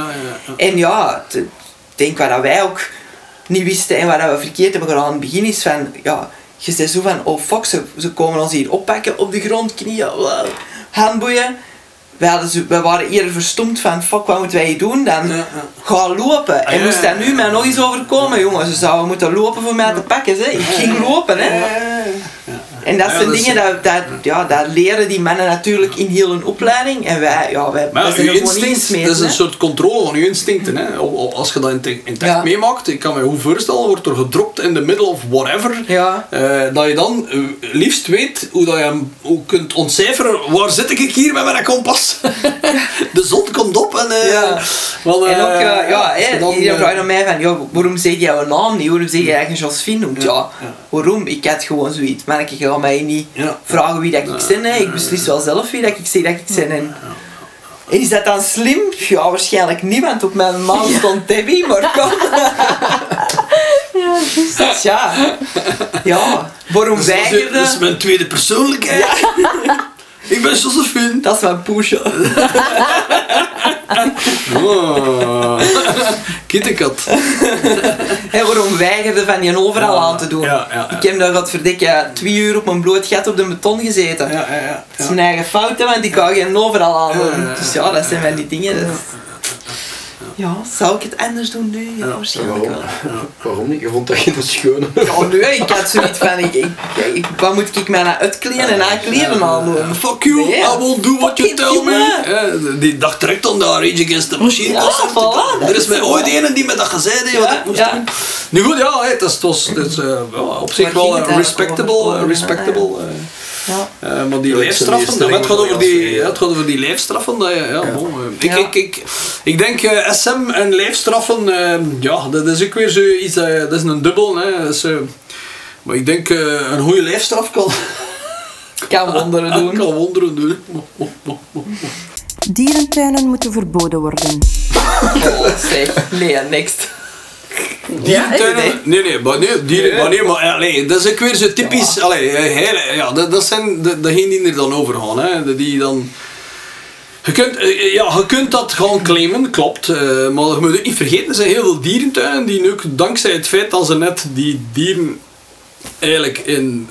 D: En ja, ik denk wat dat wij ook niet wisten en wat we verkeerd hebben gedaan aan het begin is van, ja, je zegt zo van, oh fuck, ze, ze komen ons hier oppakken op de grond, knieën, handboeien. Wij, hadden zo, wij waren eerder verstomd van, fuck, wat moeten wij hier doen? Dan
A: Ja, ja.
D: ga lopen. En
A: ja,
D: moest
A: ja,
D: dat nu mij nog eens overkomen, jongen, ze zouden moeten lopen voor mij te pakken. Hè. Ik ging lopen, hè. En dat
A: Ja,
D: zijn dingen, dat, dat, ja, dat leren die mannen natuurlijk in heel hun opleiding. En wij, ja, wij,
A: Maar ja,
D: er
A: instinct,
D: ingesmeten,
A: dat is een soort controle van je instincten. Hè. Als je dat in het in het echt
D: Ja.
A: meemaakt, ik kan me goed voorstellen, wordt er gedropt in the middle of whatever.
D: Ja.
A: eh, dat je dan eh, liefst weet hoe dat je hoe kunt ontcijferen. Waar zit ik hier met mijn kompas? [laughs] De zon komt op en... eh,
D: Ja.
A: wel,
D: En ook,
A: eh,
D: ja, hè,
A: dan,
D: vraagt aan mij van, ja, waarom zeg je jouw naam niet? Waarom zeg je eigenlijk Josephine noemt? Ja,
A: ja.
D: waarom? Ik had gewoon zoiets. Maar ik ga mij niet
A: Ja.
D: vragen wie dat ik ben. hè. Ik beslis wel zelf wie dat ik zeg dat ik ben. En, en is dat dan slim? Ja, waarschijnlijk niet, want op mijn naam stond Debbie, maar kom. [laughs] Ja, ja. Ja, waarom
A: dat is-
D: weigerde...
A: Dat is mijn tweede persoonlijkheid. [laughs] ik ben Josephine.
D: Dat is mijn poesje. [laughs]
A: Oh. Kittekat.
D: En [laughs] waarom weigerde van je overal aan te doen?
A: ja, ja, ja.
D: Ik heb daar, godverdikke, twee uur op mijn bloot gat op de beton gezeten.
A: Ja, ja, ja.
D: Dat is mijn eigen fout, hè, want ik kan geen overal aan doen. Dus ja, dat zijn van die dingen. dat- Ja, zou ik het anders doen nu? Ja,
A: Ja,
D: waarschijnlijk
B: Waarom?
D: wel.
B: Waarom niet? Je vond dat geen schone.
D: Ja, nu, ik had zoiets van, ik, ik, ik, wat moet ik mij nou uitkleden en aankleden aan doen?
A: Fuck you,
D: Nee,
A: I won't do what you tell me. die dag direct aan de Rage Against the Machine
D: Ja, voilà,
A: er is mij ooit een die me dat gezegd heeft wat ik moest doen. Nu goed, ja, het was, het is, eh, op zich wel eh, respectable. eh, respectable.
D: Ja.
A: Eh, maar die lijfstraffen,
B: ik
A: dat gaat over die, ja, het gaat over die lijfstraffen. Dat ja, bon, eh, ik,
D: Ja.
A: ik, ik, ik denk eh, SM en lijfstraffen, eh, ja, dat is ook weer zoiets, dat, dat is een dubbel. Hè, eh, maar ik denk eh, een goede lijfstraf kan, [laughs]
D: Kan wonderen [laughs] doen.
A: kan wonderen doen.
C: Dierentuinen moeten verboden worden. [laughs]
D: Oh, zeg. Nee, next.
A: Dierentuinen?
D: Ja,
A: nee, nee, maar nee, maar nee, maar ja, nee, dat is ook weer zo typisch. Allee, eh, hele, ja, dat, dat zijn de, degenen die er dan over gaan. Hè, de- die dan, je, kunt, eh, ja, je kunt dat gaan claimen, klopt. eh, maar je moet ook niet vergeten, er zijn heel veel dierentuinen die ook dankzij het feit dat ze net die dieren eigenlijk in,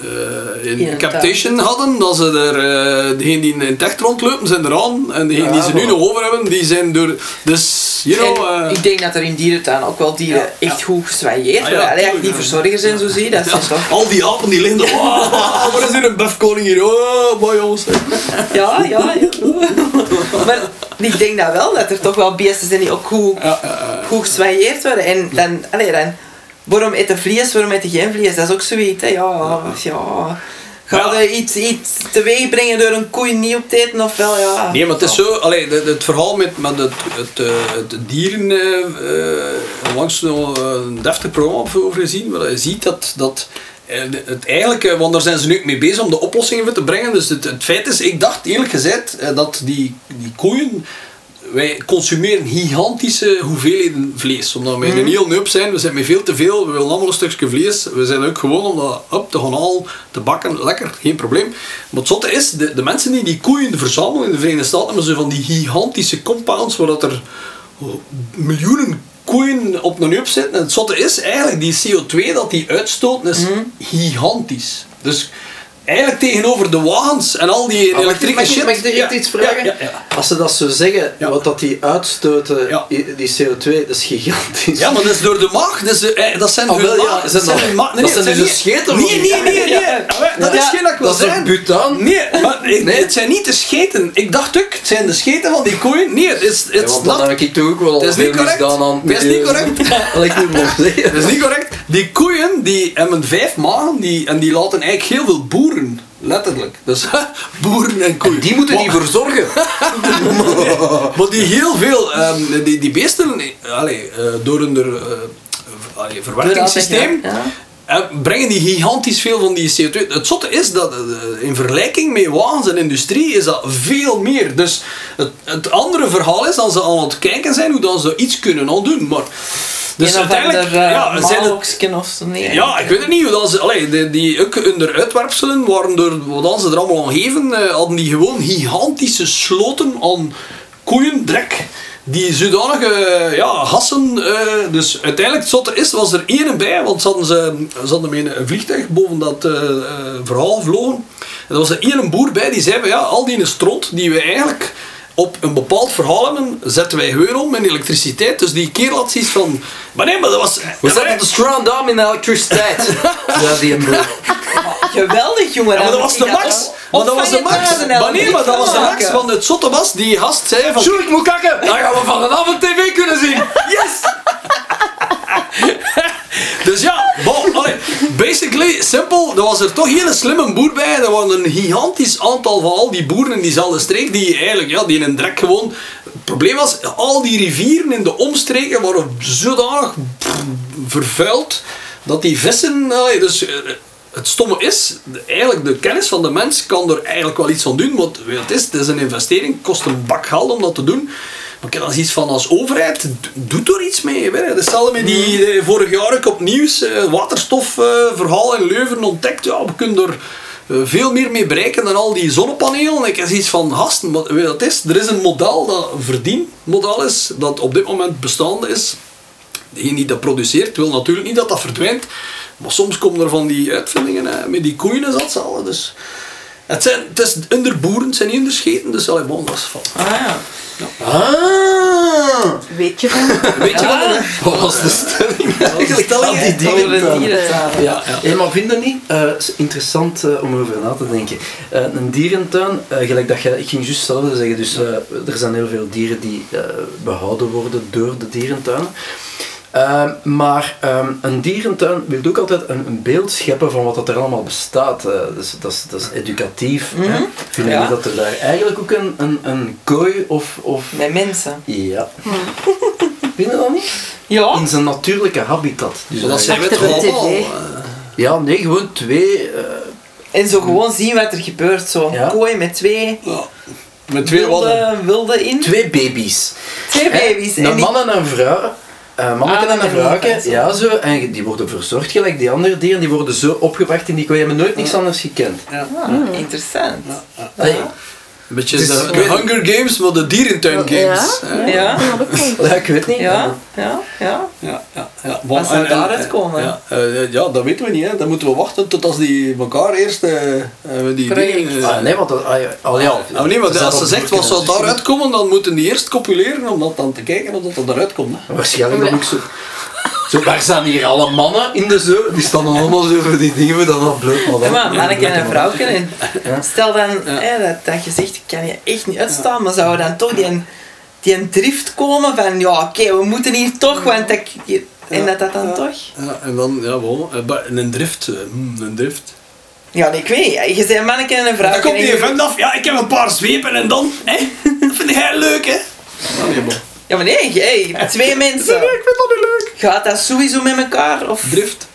A: eh, in, captation hadden, dat ze er, eh degenen die in het echt rondlopen zijn eraan en degenen die
B: Ja,
A: ze nu nog over hebben, die zijn door, dus, you know...
D: En
A: eh,
D: ik denk dat er in dierentuin ook wel dieren
A: Ja,
D: echt
A: ja.
D: goed geswailleerd
A: Ah,
D: worden.
A: ja,
D: als
A: tuurlijk,
D: die
A: ja.
D: verzorgers zijn, zo zie je dat.
A: Ja,
D: zijn toch...
A: al die apen die liggen er. Oh, wat is hier een befkoning hier? Oh, maar jongens.
D: Ja, ja, ja. maar ik denk dat wel, dat er toch wel beesten zijn die ook goed,
A: Ja, ja, ja.
D: goed geswailleerd worden. En dan, allee, dan, waarom eten vlees, waarom eten geen vlees? Dat is ook zoiets, hè. Ja, ja. Ga
A: Ja.
D: je iets, iets teweeg brengen door een koe niet op te eten, of wel, ja.
A: Nee, maar het is zo, allee, het, het verhaal met, met het, het, eh, het dieren, eh, langs nog een deftig programma over gezien, waar je ziet dat, dat eh, het eigenlijk, want daar zijn ze nu ook mee bezig om de oplossingen te brengen. Dus het, het feit is, ik dacht eerlijk gezegd eh, dat die, die koeien, wij consumeren gigantische hoeveelheden vlees. Omdat wij een heel up zijn, we zijn met veel te veel, we willen allemaal een stukje vlees. We zijn ook gewoon om dat op te gaan halen, te bakken, lekker, geen probleem. Maar het zotte is, de, de mensen die die koeien verzamelen in de Verenigde Staten, hebben zo van die gigantische compounds, waar dat er miljoenen koeien op een up zitten. En het zotte is eigenlijk, die CO2 dat die uitstoten, is gigantisch. Dus eigenlijk tegenover de wagens en al die
B: Ah,
A: elektrische shit.
B: mag ik direct
A: Ja,
B: iets vragen?
A: Ja, ja, ja.
B: Als ze dat zo zeggen,
A: Ja.
B: wat dat die uitstoten, die CO2, dat is gigantisch.
A: Ja, maar dat is door de maag. Dat, is, eh, dat zijn
B: Ah,
A: hun
B: wel, ja, zijn
A: dat zijn
B: dat-
A: hun maag-
B: dat zijn dus scheten
A: Nee, nee, nee, nee. Dat is geen dat
B: Dat is butaan?
A: Nee, maar
B: Nee?
A: het zijn niet de scheten. Ik dacht ook, het zijn de scheten van die koeien. Nee, het is, het is not-
B: heb ik toch ook wel al
A: Dat is niet
B: veel
A: correct.
B: misdaan aan het
A: Dat is niet correct. [laughs]
B: Dat.
A: Dat is niet correct. Die koeien die hebben vijf magen die, en die laten eigenlijk heel veel boeren. Letterlijk. Dus boeren en koeien.
B: Die moeten die
A: Maar-
B: verzorgen. [laughs]
A: Maar die heel veel, ehm, die, die beesten, eh, allee, eh, door hun allee, verwerkingssysteem,
D: Ja.
A: brengen die gigantisch veel van die CO2. Het zotte is dat in vergelijking met wagens en industrie is dat veel meer. Dus het, het andere verhaal is dat ze aan het kijken zijn hoe dat ze iets kunnen al doen. Maar, dus uiteindelijk,
D: ander uh,
A: ja, zijn het,
D: of zo. Nee,
A: ja, ik weet het niet. Hoe dat ze, allee, die, die ook onder uitwerpselen waren door wat ze er allemaal aan geven, eh, hadden die gewoon gigantische sloten aan koeiendrek. Die zodanige eh, ja, gassen. eh, dus uiteindelijk, het zotte is, was er één bij, want ze hadden, ze, ze hadden een vliegtuig boven dat verhaal gevlogen. En er was er één boer bij die zei: van, ja, al die stront die we eigenlijk op een bepaald verhaal hebben, zetten wij gewoon om in elektriciteit. Dus die kerel had zoiets van. Maar nee, maar dat was.
B: We zetten de strand in elektriciteit. [laughs] Ja, die een broer.
D: Geweldig, jongen.
A: Ja, maar dat was de max. Maar dat was de max.
D: de
A: Maar nee, maar dat was de max. Want het zotte was, die gast zei van...
B: Ik moet kakken. Dan gaan we vanavond tv kunnen zien.
A: Yes! [laughs] dus ja, basically, simpel, er was er toch heel slimme boer bij. Er was een gigantisch aantal van al die boeren in diezelfde streek die eigenlijk, ja, die in een drek gewoon... Het probleem was, al die rivieren in de omstreken waren zodanig vervuild, dat die vissen... dus... eh, het stomme is, eigenlijk de kennis van de mens kan er eigenlijk wel iets aan doen, want het is, het is een investering, kost een bak geld om dat te doen. Maar ik heb dan iets van als overheid, doet er iets mee. Je. Hetzelfde met die eh, vorig jaar ook op nieuws, eh, waterstofverhaal in Leuven ontdekt. Ja, we kunnen er eh, veel meer mee bereiken dan al die zonnepanelen. Ik heb iets van gasten, maar weet wat het is? Er is een model dat een verdienmodel is, dat op dit moment bestaande is. Degene die dat produceert wil natuurlijk niet dat dat verdwijnt. Maar soms komen er van die uitvindingen hè, met die koeien is dat. Dus het, zijn, het is onder boeren, het zijn niet onderscheten. Dus allee, bon, dat is van.
D: Ah, ja.
B: Ah.
C: Weet je van?
A: Weet je wat?
B: Wat was de stelling
A: stelling,
B: aan die?
D: Over de
B: dierentuin?
D: dierentuin.
A: Ja, ja.
B: Hey, maar vind je niet? eh, het is interessant eh, om erover na te denken. Eh, een dierentuin, eh, gelijk dat je, ik ging juist hetzelfde zeggen, dus er zijn heel veel dieren die eh, behouden worden door de dierentuin. Eh, maar ehm, een dierentuin wil ook altijd een, een beeld scheppen van wat dat er allemaal bestaat. eh, dus, dat, is, dat is educatief. hè.
D: Mhm.
B: Vinden
D: Ja.
B: dat er daar eigenlijk ook een, een, een kooi of... of
D: Met mensen.
B: ja. Vind je dat niet?
D: Ja.
B: In zijn natuurlijke habitat. Dus
A: Zodat zij
B: eigenlijk-
A: weten
C: Achter de
A: allemaal.
C: TV.
A: eh,
B: ja, nee, gewoon twee... eh,
D: En zo gewoon zien wat er gebeurt. Zo
B: Ja.
D: kooi met twee
A: ja. Met twee
D: wilde, wilde in.
B: twee baby's.
D: Twee baby's.
B: Een
D: En die-
B: man en een vrouw. Manneke
D: Ah,
B: en een vrouwke,
D: wel.
B: ja zo, en die worden verzorgd gelijk die andere dieren, die worden zo opgebracht in die kooi, hebben nooit niks anders gekend.
A: Ja.
D: Ah, interessant.
B: Allee,
A: Een beetje
B: Het is-
A: de,
B: ik
A: de
B: weet-
A: Hunger Games, maar de dierentuin games.
C: Ja.
D: Ja.
C: dat
B: ja, ik weet niet.
D: Ja, ja, ja.
A: Ja, ja, ja.
D: Wat zou daaruit komen?
A: Ja, eh, ja, dat weten we niet. Hè. Dan moeten we wachten tot als die elkaar eerst eh, eh, die
B: Ah, nee, want dat, ah, ja, al ja,
A: Ah, nee, maar
B: ze
A: als ze zegt wat zou daaruit komen, dan moeten die eerst copuleren om dat dan te kijken of dat er eruit komt. Hè.
B: Waarschijnlijk dan ook zo. Zo, waar staan hier alle mannen in de zo? Die staan dan allemaal zo voor die dingen, dan dat bloot. Maar
D: Ja,
B: dan,
D: maar manneke en een vrouwke. En
B: Ja.
D: stel dan hè, dat, dat je zegt, ik kan je echt niet uitstaan, maar zou er dan toch die, die een drift komen van, ja oké, we moeten hier toch, want dat, en dat dat dan
A: Ja.
D: toch?
A: Ja, en dan, ja, wel, eh, een drift. eh, hmm, een drift.
D: Ja, nee, ik weet niet. Je bent manneke en een
A: Dan
D: vrouwke.
A: komt die
D: je-
A: vent af, ja, ik heb een paar zwepen en dan, hè? [laughs] Dat vind jij leuk, hè? Ja, nee.
D: Ja, maar nee, hey, [laughs] twee mensen.
A: Ik vind dat niet leuk.
D: Gaat dat sowieso met elkaar? Of...
A: Drift.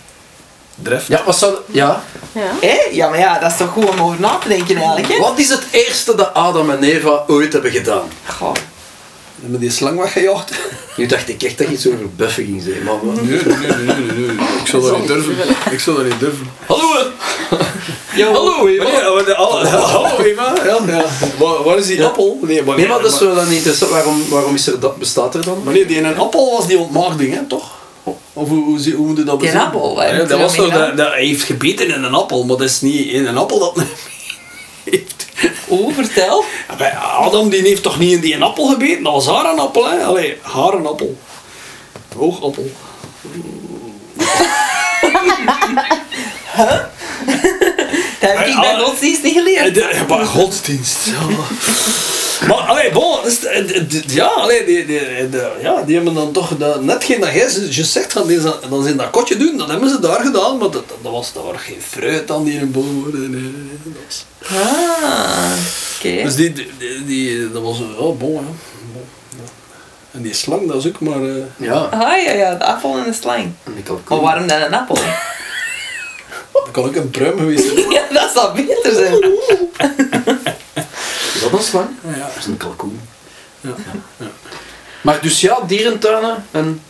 A: Drift.
B: Ja, wat zou... Ja.
C: Ja.
D: Hé? Ja, maar ja, dat is toch goed om over na te denken eigenlijk, hè?
B: Wat is het eerste dat Adam en Eva ooit hebben gedaan?
D: Goh.
A: Hebben die slang weggejaagd?
B: Nu dacht ik echt dat je iets over buffen ging zeggen, maar... wat-
A: Nee, nee, nee, nee, nee, nee. Ik zou dat niet durven. Ik zou dat niet durven. Hallo!
B: Hallo Eva.
A: Hallo Eva. Ja, ja. Waar, waar is die appel? Nee, maar,
B: Nee, maar dat is wel dan interessant. Waarom, waarom is er dat, bestaat er dan?
A: Maar nee, die een appel was die ontmaagding, hè, toch? Of hoe, hoe, hoe moet je dat bezien?
D: appel, hè,
A: Ja, dat was
D: in
A: dat, dat, hij heeft gebeten in een appel, maar dat is niet in een appel dat hij [laughs] heeft.
D: Oh, vertel.
A: Adam die heeft toch niet in die een appel gebeten? Dat was haar een appel, hè? Allee, haar een appel. Oogappel. [laughs] [laughs]
D: Dat heb ik bij godsdienst niet
A: Eh,
D: geleerd.
A: de- ja, maar godsdienst. [laughs] Ja. maar allee, bon, dus, eh, de- de- ja, allee, die, die, de- ja, die hebben dan toch dat, netgeen dat jij je zegt, dat dan ze in dat kotje doen, dat hebben ze daar gedaan, maar dat, dat, was, dat was geen fruit aan die in een boom. hoor. Nee, nee, nee, was-
D: Ah, oké.
A: Dus die, die, die, die- dat was, oh, bon, ja. En die slang, dat is ook maar... eh,
B: Ja.
D: Ah ja, ja, de appel en de slang. Maar waarom dan een appel?
A: Dat kan ook een pruim geweest zijn. [laughs]
D: ja, dat zou beter zijn. [laughs]
B: Is dat een slang?
A: Ja.
B: Dat is een kalkoen.
A: Ja.
B: Maar dus ja, dierentuinen en...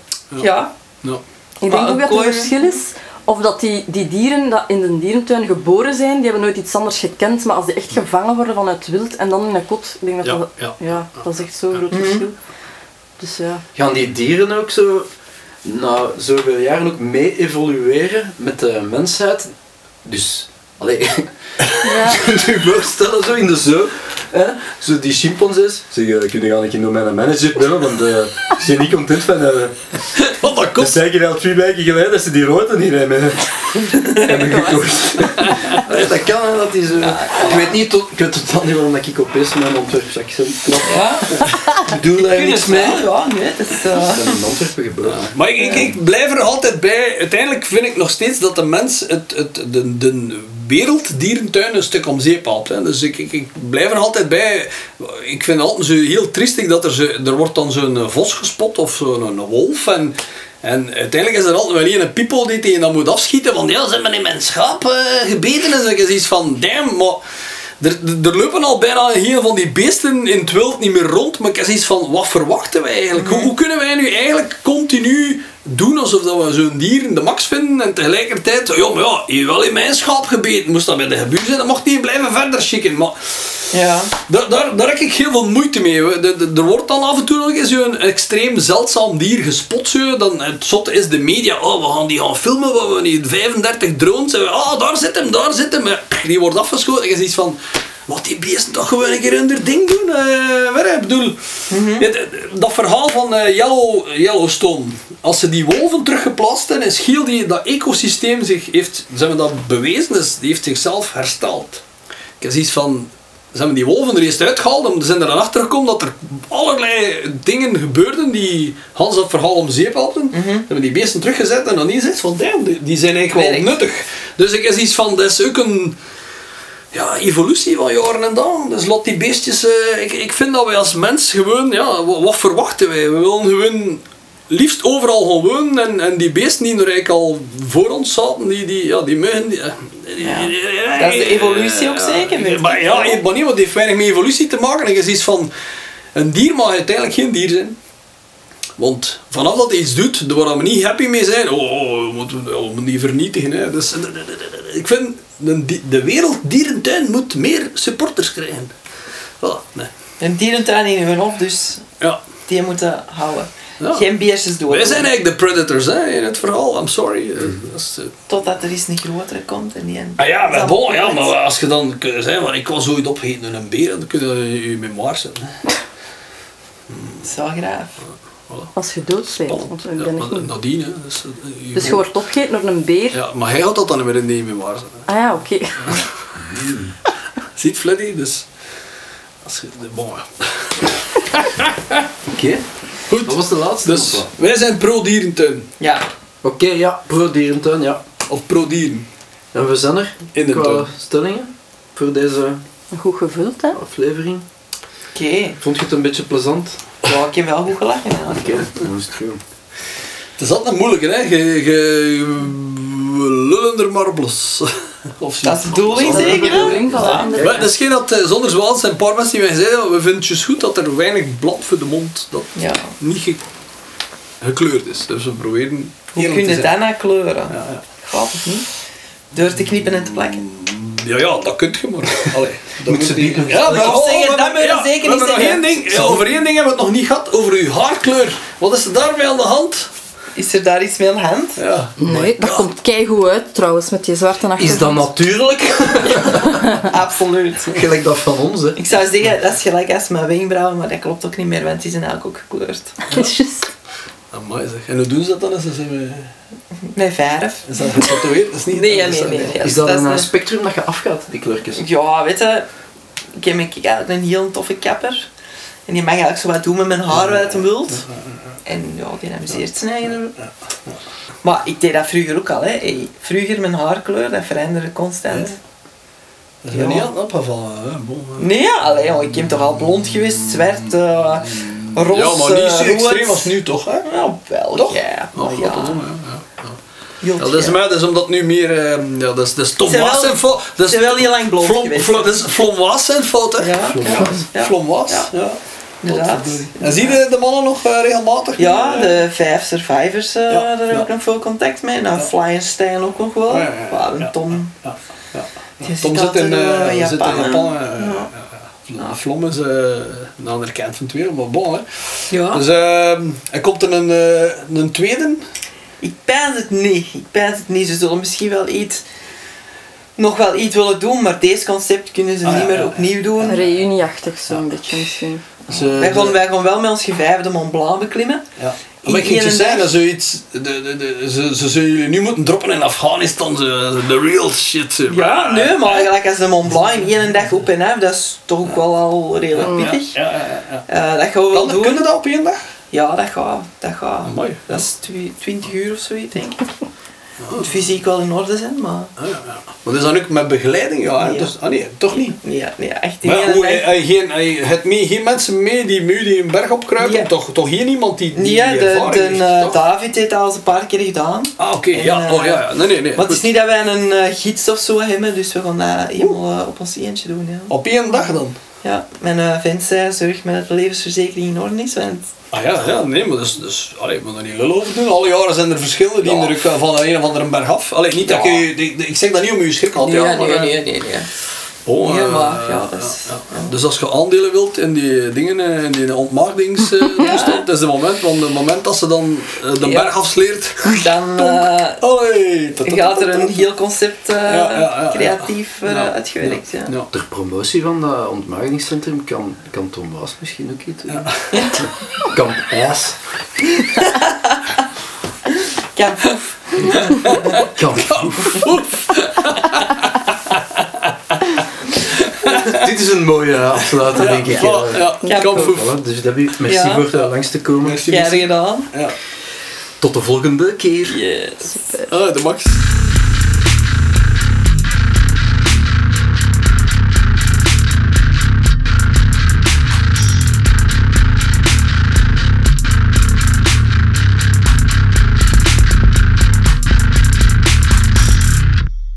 D: Ja.
A: Ja.
C: Ik denk
D: Maar
C: ook dat het
D: kooi-
C: verschil is of dat die, die dieren dat in de dierentuin geboren zijn, die hebben nooit iets anders gekend, maar als die echt gevangen worden vanuit het wild en dan in een kot, ik denk dat
A: Ja,
C: dat,
A: ja.
C: ja, dat is echt zo'n groot verschil. Dus ja.
B: Gaan die dieren ook zo na zoveel jaren ook mee evolueren met de mensheid? Dus, allee,
C: ja. [laughs]
B: je voorstellen zo in de zoo, hè? zo die chimpansees, zeg, uh, kun je gaan een keer door mijn manager bellen, want eh ik ben niet content van, [laughs] uh,
A: Want dat
B: dat
A: komt.
B: zei ik al twee weken geleden dat ze die roten niet hebben, [laughs] hebben gekocht. [laughs] Dat kan hè, dat die zo... Ik weet niet, tot, ik weet totaal niet waarom dat ik opeens mijn Antwerps accent knap.
D: Ja.
B: Ik doe daar
D: Kunnen
B: niks mee.
D: Ja, nee, dat is... eh,
B: Ik ben in Antwerpen.
A: Maar ik, ik, ik blijf er altijd bij. Uiteindelijk vind ik nog steeds dat de mens het, het, de, de werelddierentuin een stuk om zeep haalt. Hè. Dus ik, ik, ik blijf er altijd bij. Ik vind het altijd zo heel triestig dat er, zo, er wordt dan zo'n vos gespot of zo'n wolf. En, en uiteindelijk is er altijd wel een people die tegen dat moet afschieten. Van ja, ze hebben in mijn schaap eh, gebeten. En zo is iets van damn, maar... Er, er- lopen al bijna heel van die beesten in het wild niet meer rond. Maar ik heb iets van, wat verwachten wij eigenlijk? Hoe kunnen wij nu eigenlijk continu doen alsof dat we zo'n dier in de max vinden en tegelijkertijd, ja maar ja, je wel in mijn schaap gebeten. Moest dat bij de gebuur zijn, dan mocht niet blijven verder schikken. Maar
D: ja.
A: daar, daar, daar heb ik heel veel moeite mee. We- de- de- Er wordt dan af en toe nog eens zo'n extreem zeldzaam dier gespot. Zo. Dan, het zotte is de media. Oh, we gaan die gaan filmen. We hebben hier 35 drones. En we- Ah, daar zit hem, daar zit hem. Die wordt afgeschoten. En je ziet van... Wat die beesten toch gewoon een keer hun ding doen. eh waar, ik bedoel, d- dat verhaal van Yellow, Yellowstone. Als ze die wolven teruggeplaatst hebben, is heel die, dat ecosysteem zich heeft, ze hebben dat bewezen, dus die heeft zichzelf hersteld. Ik heb zoiets van, ze hebben die wolven er eerst uitgehaald en ze zijn er dan achter gekomen dat er allerlei dingen gebeurden die Hans dat verhaal om zeep helpen. Ze hebben die beesten teruggezet en dan is het van, damn, die, zijn eigenlijk wel nuttig. Dus ik heb zoiets van, dat is ook een ja, evolutie van jaren en dagen. Dus laat die beestjes... eh, ik, ik vind dat wij als mens gewoon... Ja, wat, wat verwachten wij? We willen gewoon liefst overal gaan wonen. En, en die beesten die er eigenlijk al voor ons zaten, die, die, ja, die muggen... Die, die-
D: Ja.
A: die- die-
D: Dat is de evolutie ook zeker, weet
A: Maar ja, maar niet, want die heeft weinig met evolutie te maken. En je ziet van... Een dier mag uiteindelijk geen dier zijn. Want vanaf dat hij iets doet waar we niet happy mee zijn, oh, oh, we moeten we die vernietigen. Hè. Dus, ik vind, de, de werelddierentuin moet meer supporters krijgen. Voilà, nee.
D: Een dierentuin in hun hof, dus
A: ja.
D: die moeten houden.
A: Ja.
D: Geen beestjes dood.
A: Wij zijn eigenlijk de predators hè, in het verhaal, I'm sorry. Eh, dat is, eh,
D: Totdat er eens een grotere komt en die.
A: Ah ja, maar, bon, ja, maar als je dan kunt zeggen, ik was ooit opgegeten door een beer, dan kun je je memoir zetten.
D: wel graaf.
A: Voilà.
C: Als je dood bent. Want ik
A: Ja,
C: ben echt niet-
A: nadien, hè. Dus, eh,
C: Dus je wordt opgegeten door een beer.
A: Ja, maar hij had dat dan niet meer in die memoir zetten.
C: Ah ja, oké. [laughs]
A: Ziet Fleddy, dus... Als je, bon, ja.
B: Oké.
A: Goed.
B: Dat was de laatste.
A: Dus
B: of
A: wij zijn pro-dierentuin.
D: Ja.
B: Oké, ja, pro-dierentuin, ja.
A: Of pro-dieren.
B: En we zijn er
A: In de
B: qua
A: tuin.
B: stellingen voor deze
C: Goed gevuld, hè?
B: aflevering.
D: Oké.
B: Vond je het een beetje plezant?
D: Ja, ik heb wel goed gelachen. Ja.
B: Oké, dan is het goed.
A: Het is altijd moeilijk, hè. Je, je, we lullen er maar blos. Of zo.
D: Dat is de bedoeling
C: Dat
D: zeker, Ja.
A: dat is geen dat eh, zonder zwaal zijn een paar mensen die mij zeiden, we vinden het goed dat er weinig blad voor de mond, dat
D: Ja.
A: niet ge- gekleurd is. Dus we proberen
D: Hoe kun je dat nou kleuren?
A: Ja, ja.
D: Gaat het niet? Door te knippen en te plakken.
A: Ja, ja, dat kunt je maar. [laughs] Allee, dat
B: Moet ze
A: niet-
B: bieden.
A: Ja, maar oh,
D: zeggen,
A: we
D: dat
A: hebben-
D: moet je
A: ja,
D: zeker niet zeggen.
A: één ding, ja, over één ding hebben we het nog niet gehad, over uw haarkleur. Wat is er daarmee aan de hand?
D: Is er daar iets mee aan de hand?
A: Ja.
C: Nee, dat komt keigoed uit trouwens, met die zwarte achtergrond.
B: Is dat natuurlijk? [laughs]
D: Absoluut.
B: Gelijk dat van ons, hè.
D: Ik zou zeggen, dat is gelijk als mijn wenkbrauwen, maar dat klopt ook niet meer, want die zijn eigenlijk ook gekleurd. [laughs]
C: Juist.
A: Amai zeg. En hoe doen ze dat dan? Is dat, ze-
D: Met verf.
A: is dat getatoeëerd? Dat is niet...
D: Nee, nee, nee. nee.
B: Is dat een
D: een-
B: eh, spectrum dat je afgaat, die kleurtjes?
D: Ja, weet je, ik heb eigenlijk een heel toffe kapper. En die mag eigenlijk zo wat doen met mijn haar wat hij wilt. En ja, die amuseert zijn eigen. Maar ik deed dat vroeger ook al, hè. Hey, vroeger mijn haarkleur, dat veranderde constant.
A: Dat is me niet aan het opgevallen. Hè? Bon, hè.
D: Nee, ja, allee, joh, ik heb toch al blond geweest, zwart, eh roze,
A: ja, maar niet zo
D: rood.
A: extreem als nu toch? Hè?
D: Ja, wel,
A: Toch?
D: ja.
A: Ja,
D: maar ja.
A: Ja. Dat is, maar, dat is omdat nu meer... eh, ja, dat is, dat is Tom Waas zijn fout. Dat is
D: wel heel lang blond
A: Flom-
D: geweest.
A: Flom- Dat is Flom Waas zijn fout, hè?
D: Ja, ja.
A: Flom Waas,
D: Ja.
A: ja.
D: Inderdaad.
A: En zie je de mannen nog eh, regelmatig?
D: Ja,
A: Eh,
D: de vijf survivors, eh
A: Ja,
D: daar ik nog veel contact mee. Nou, Flying Stijn ook nog wel.
A: Ja, ja,
D: Tom.
A: Ja, ja.
D: Die
A: Tom
D: zit
A: in, eh,
D: eh,
A: zit in
D: Japan,
A: Eh,
D: ja.
A: Flom is eh, een andere kant van het wereld, maar bon. Hè.
D: Ja.
A: Dus ehm, er komt er een, eh, een tweede.
D: Ik pijs het niet. Ik pijs het niet. Ze zullen misschien wel iets... Nog wel iets willen doen, maar deze concept kunnen ze
A: Ah, ja,
D: niet meer
A: ja, ja.
D: opnieuw doen.
C: Een reunieachtig zo'n beetje misschien.
A: Dus, eh,
D: Wij gaan, wij gaan wel met ons gevijfde Mont Blanc beklimmen.
A: Maar ik
D: In
A: ging je zeggen, dat zoiets, de, de, de, ze, ze zullen jullie nu moeten droppen in Afghanistan, de, real shit. zo.
D: Ja, nee, maar eigenlijk als de Mont Blanc één dag op en af, dat is toch ook wel al redelijk pittig.
A: ja, ja, ja.
D: Eh, dat gaan we wel doen.
A: kunnen dat op één dag?
D: Ja, dat gaat. Dat gaat.
A: Mooi.
D: Dat is twi- 20 uur of zoiets, denk ik. Moet fysiek wel in orde zijn, maar...
A: Ah, ja, ja. Maar dat is dan ook met begeleiding, ja.
D: Ja.
A: Dus, ah nee, toch niet.
D: Nee, nee echt in
A: Maar hoe, hij, geen, hij, het mee, geen mensen mee die mu die een berg opkruipen?
D: Ja.
A: Toch, toch geen iemand die, die
D: Nee, de, de,
A: heeft,
D: eh? David heeft dat al eens een paar keer gedaan.
A: Ah, oké, ja.
D: eh,
A: Oh, ja, ja. Nee, nee, nee.
D: Maar het is niet dat wij een eh, gids of zo hebben, dus we gaan dat helemaal op ons eentje doen. Ja,
A: Op één dag dan?
D: Ja mijn uh, vent zei, zorg met dat de levensverzekering in orde is, want
A: Ah ja, ja nee, maar dus, dus allee, ik moet er niet lul over doen. Alle jaren zijn er verschillen die
D: Ja.
A: er ook van een of andere berg af. Allee, niet dat
D: Ja.
A: je, ik, ik zeg dat niet om je schrik te
D: nee, nee,
A: maar,
D: nee,
A: eh,
D: nee, nee.
A: Oh, eh,
D: maar, ja,
A: ja,
D: dat is-.
A: Dus als je aandelen wilt in die dingen, eh, in die ontmaakdingstoestand, [laughs] dat is het moment, want het moment dat ze dan eh, de
D: Ja.
A: berg afsleert, [laughs]
D: Dan [laughs] eh,
A: allee, ta- ta- ta-
D: gaat er een heel concept eh,
A: Ja, ja, ja, ja.
D: creatief eh,
A: Ja.
D: uitgewerkt. Ja.
A: Ja.
B: Ter promotie van dat ontmaagdingscentrum kan, kan Tom Waas misschien ook iets doen. Kan IJs.
D: Poef.
B: Kan [laughs] Dit is een mooie afsluiter, denk ik.
A: Ja,
D: Ja,
A: kampvoer.
B: Voilà, dus Debbie, merci
D: Ja.
B: voor uh, langs te komen.
A: Merci, merci.
D: gedaan.
A: Ja.
B: Tot de volgende keer.
D: Yes.
A: Ah, de max.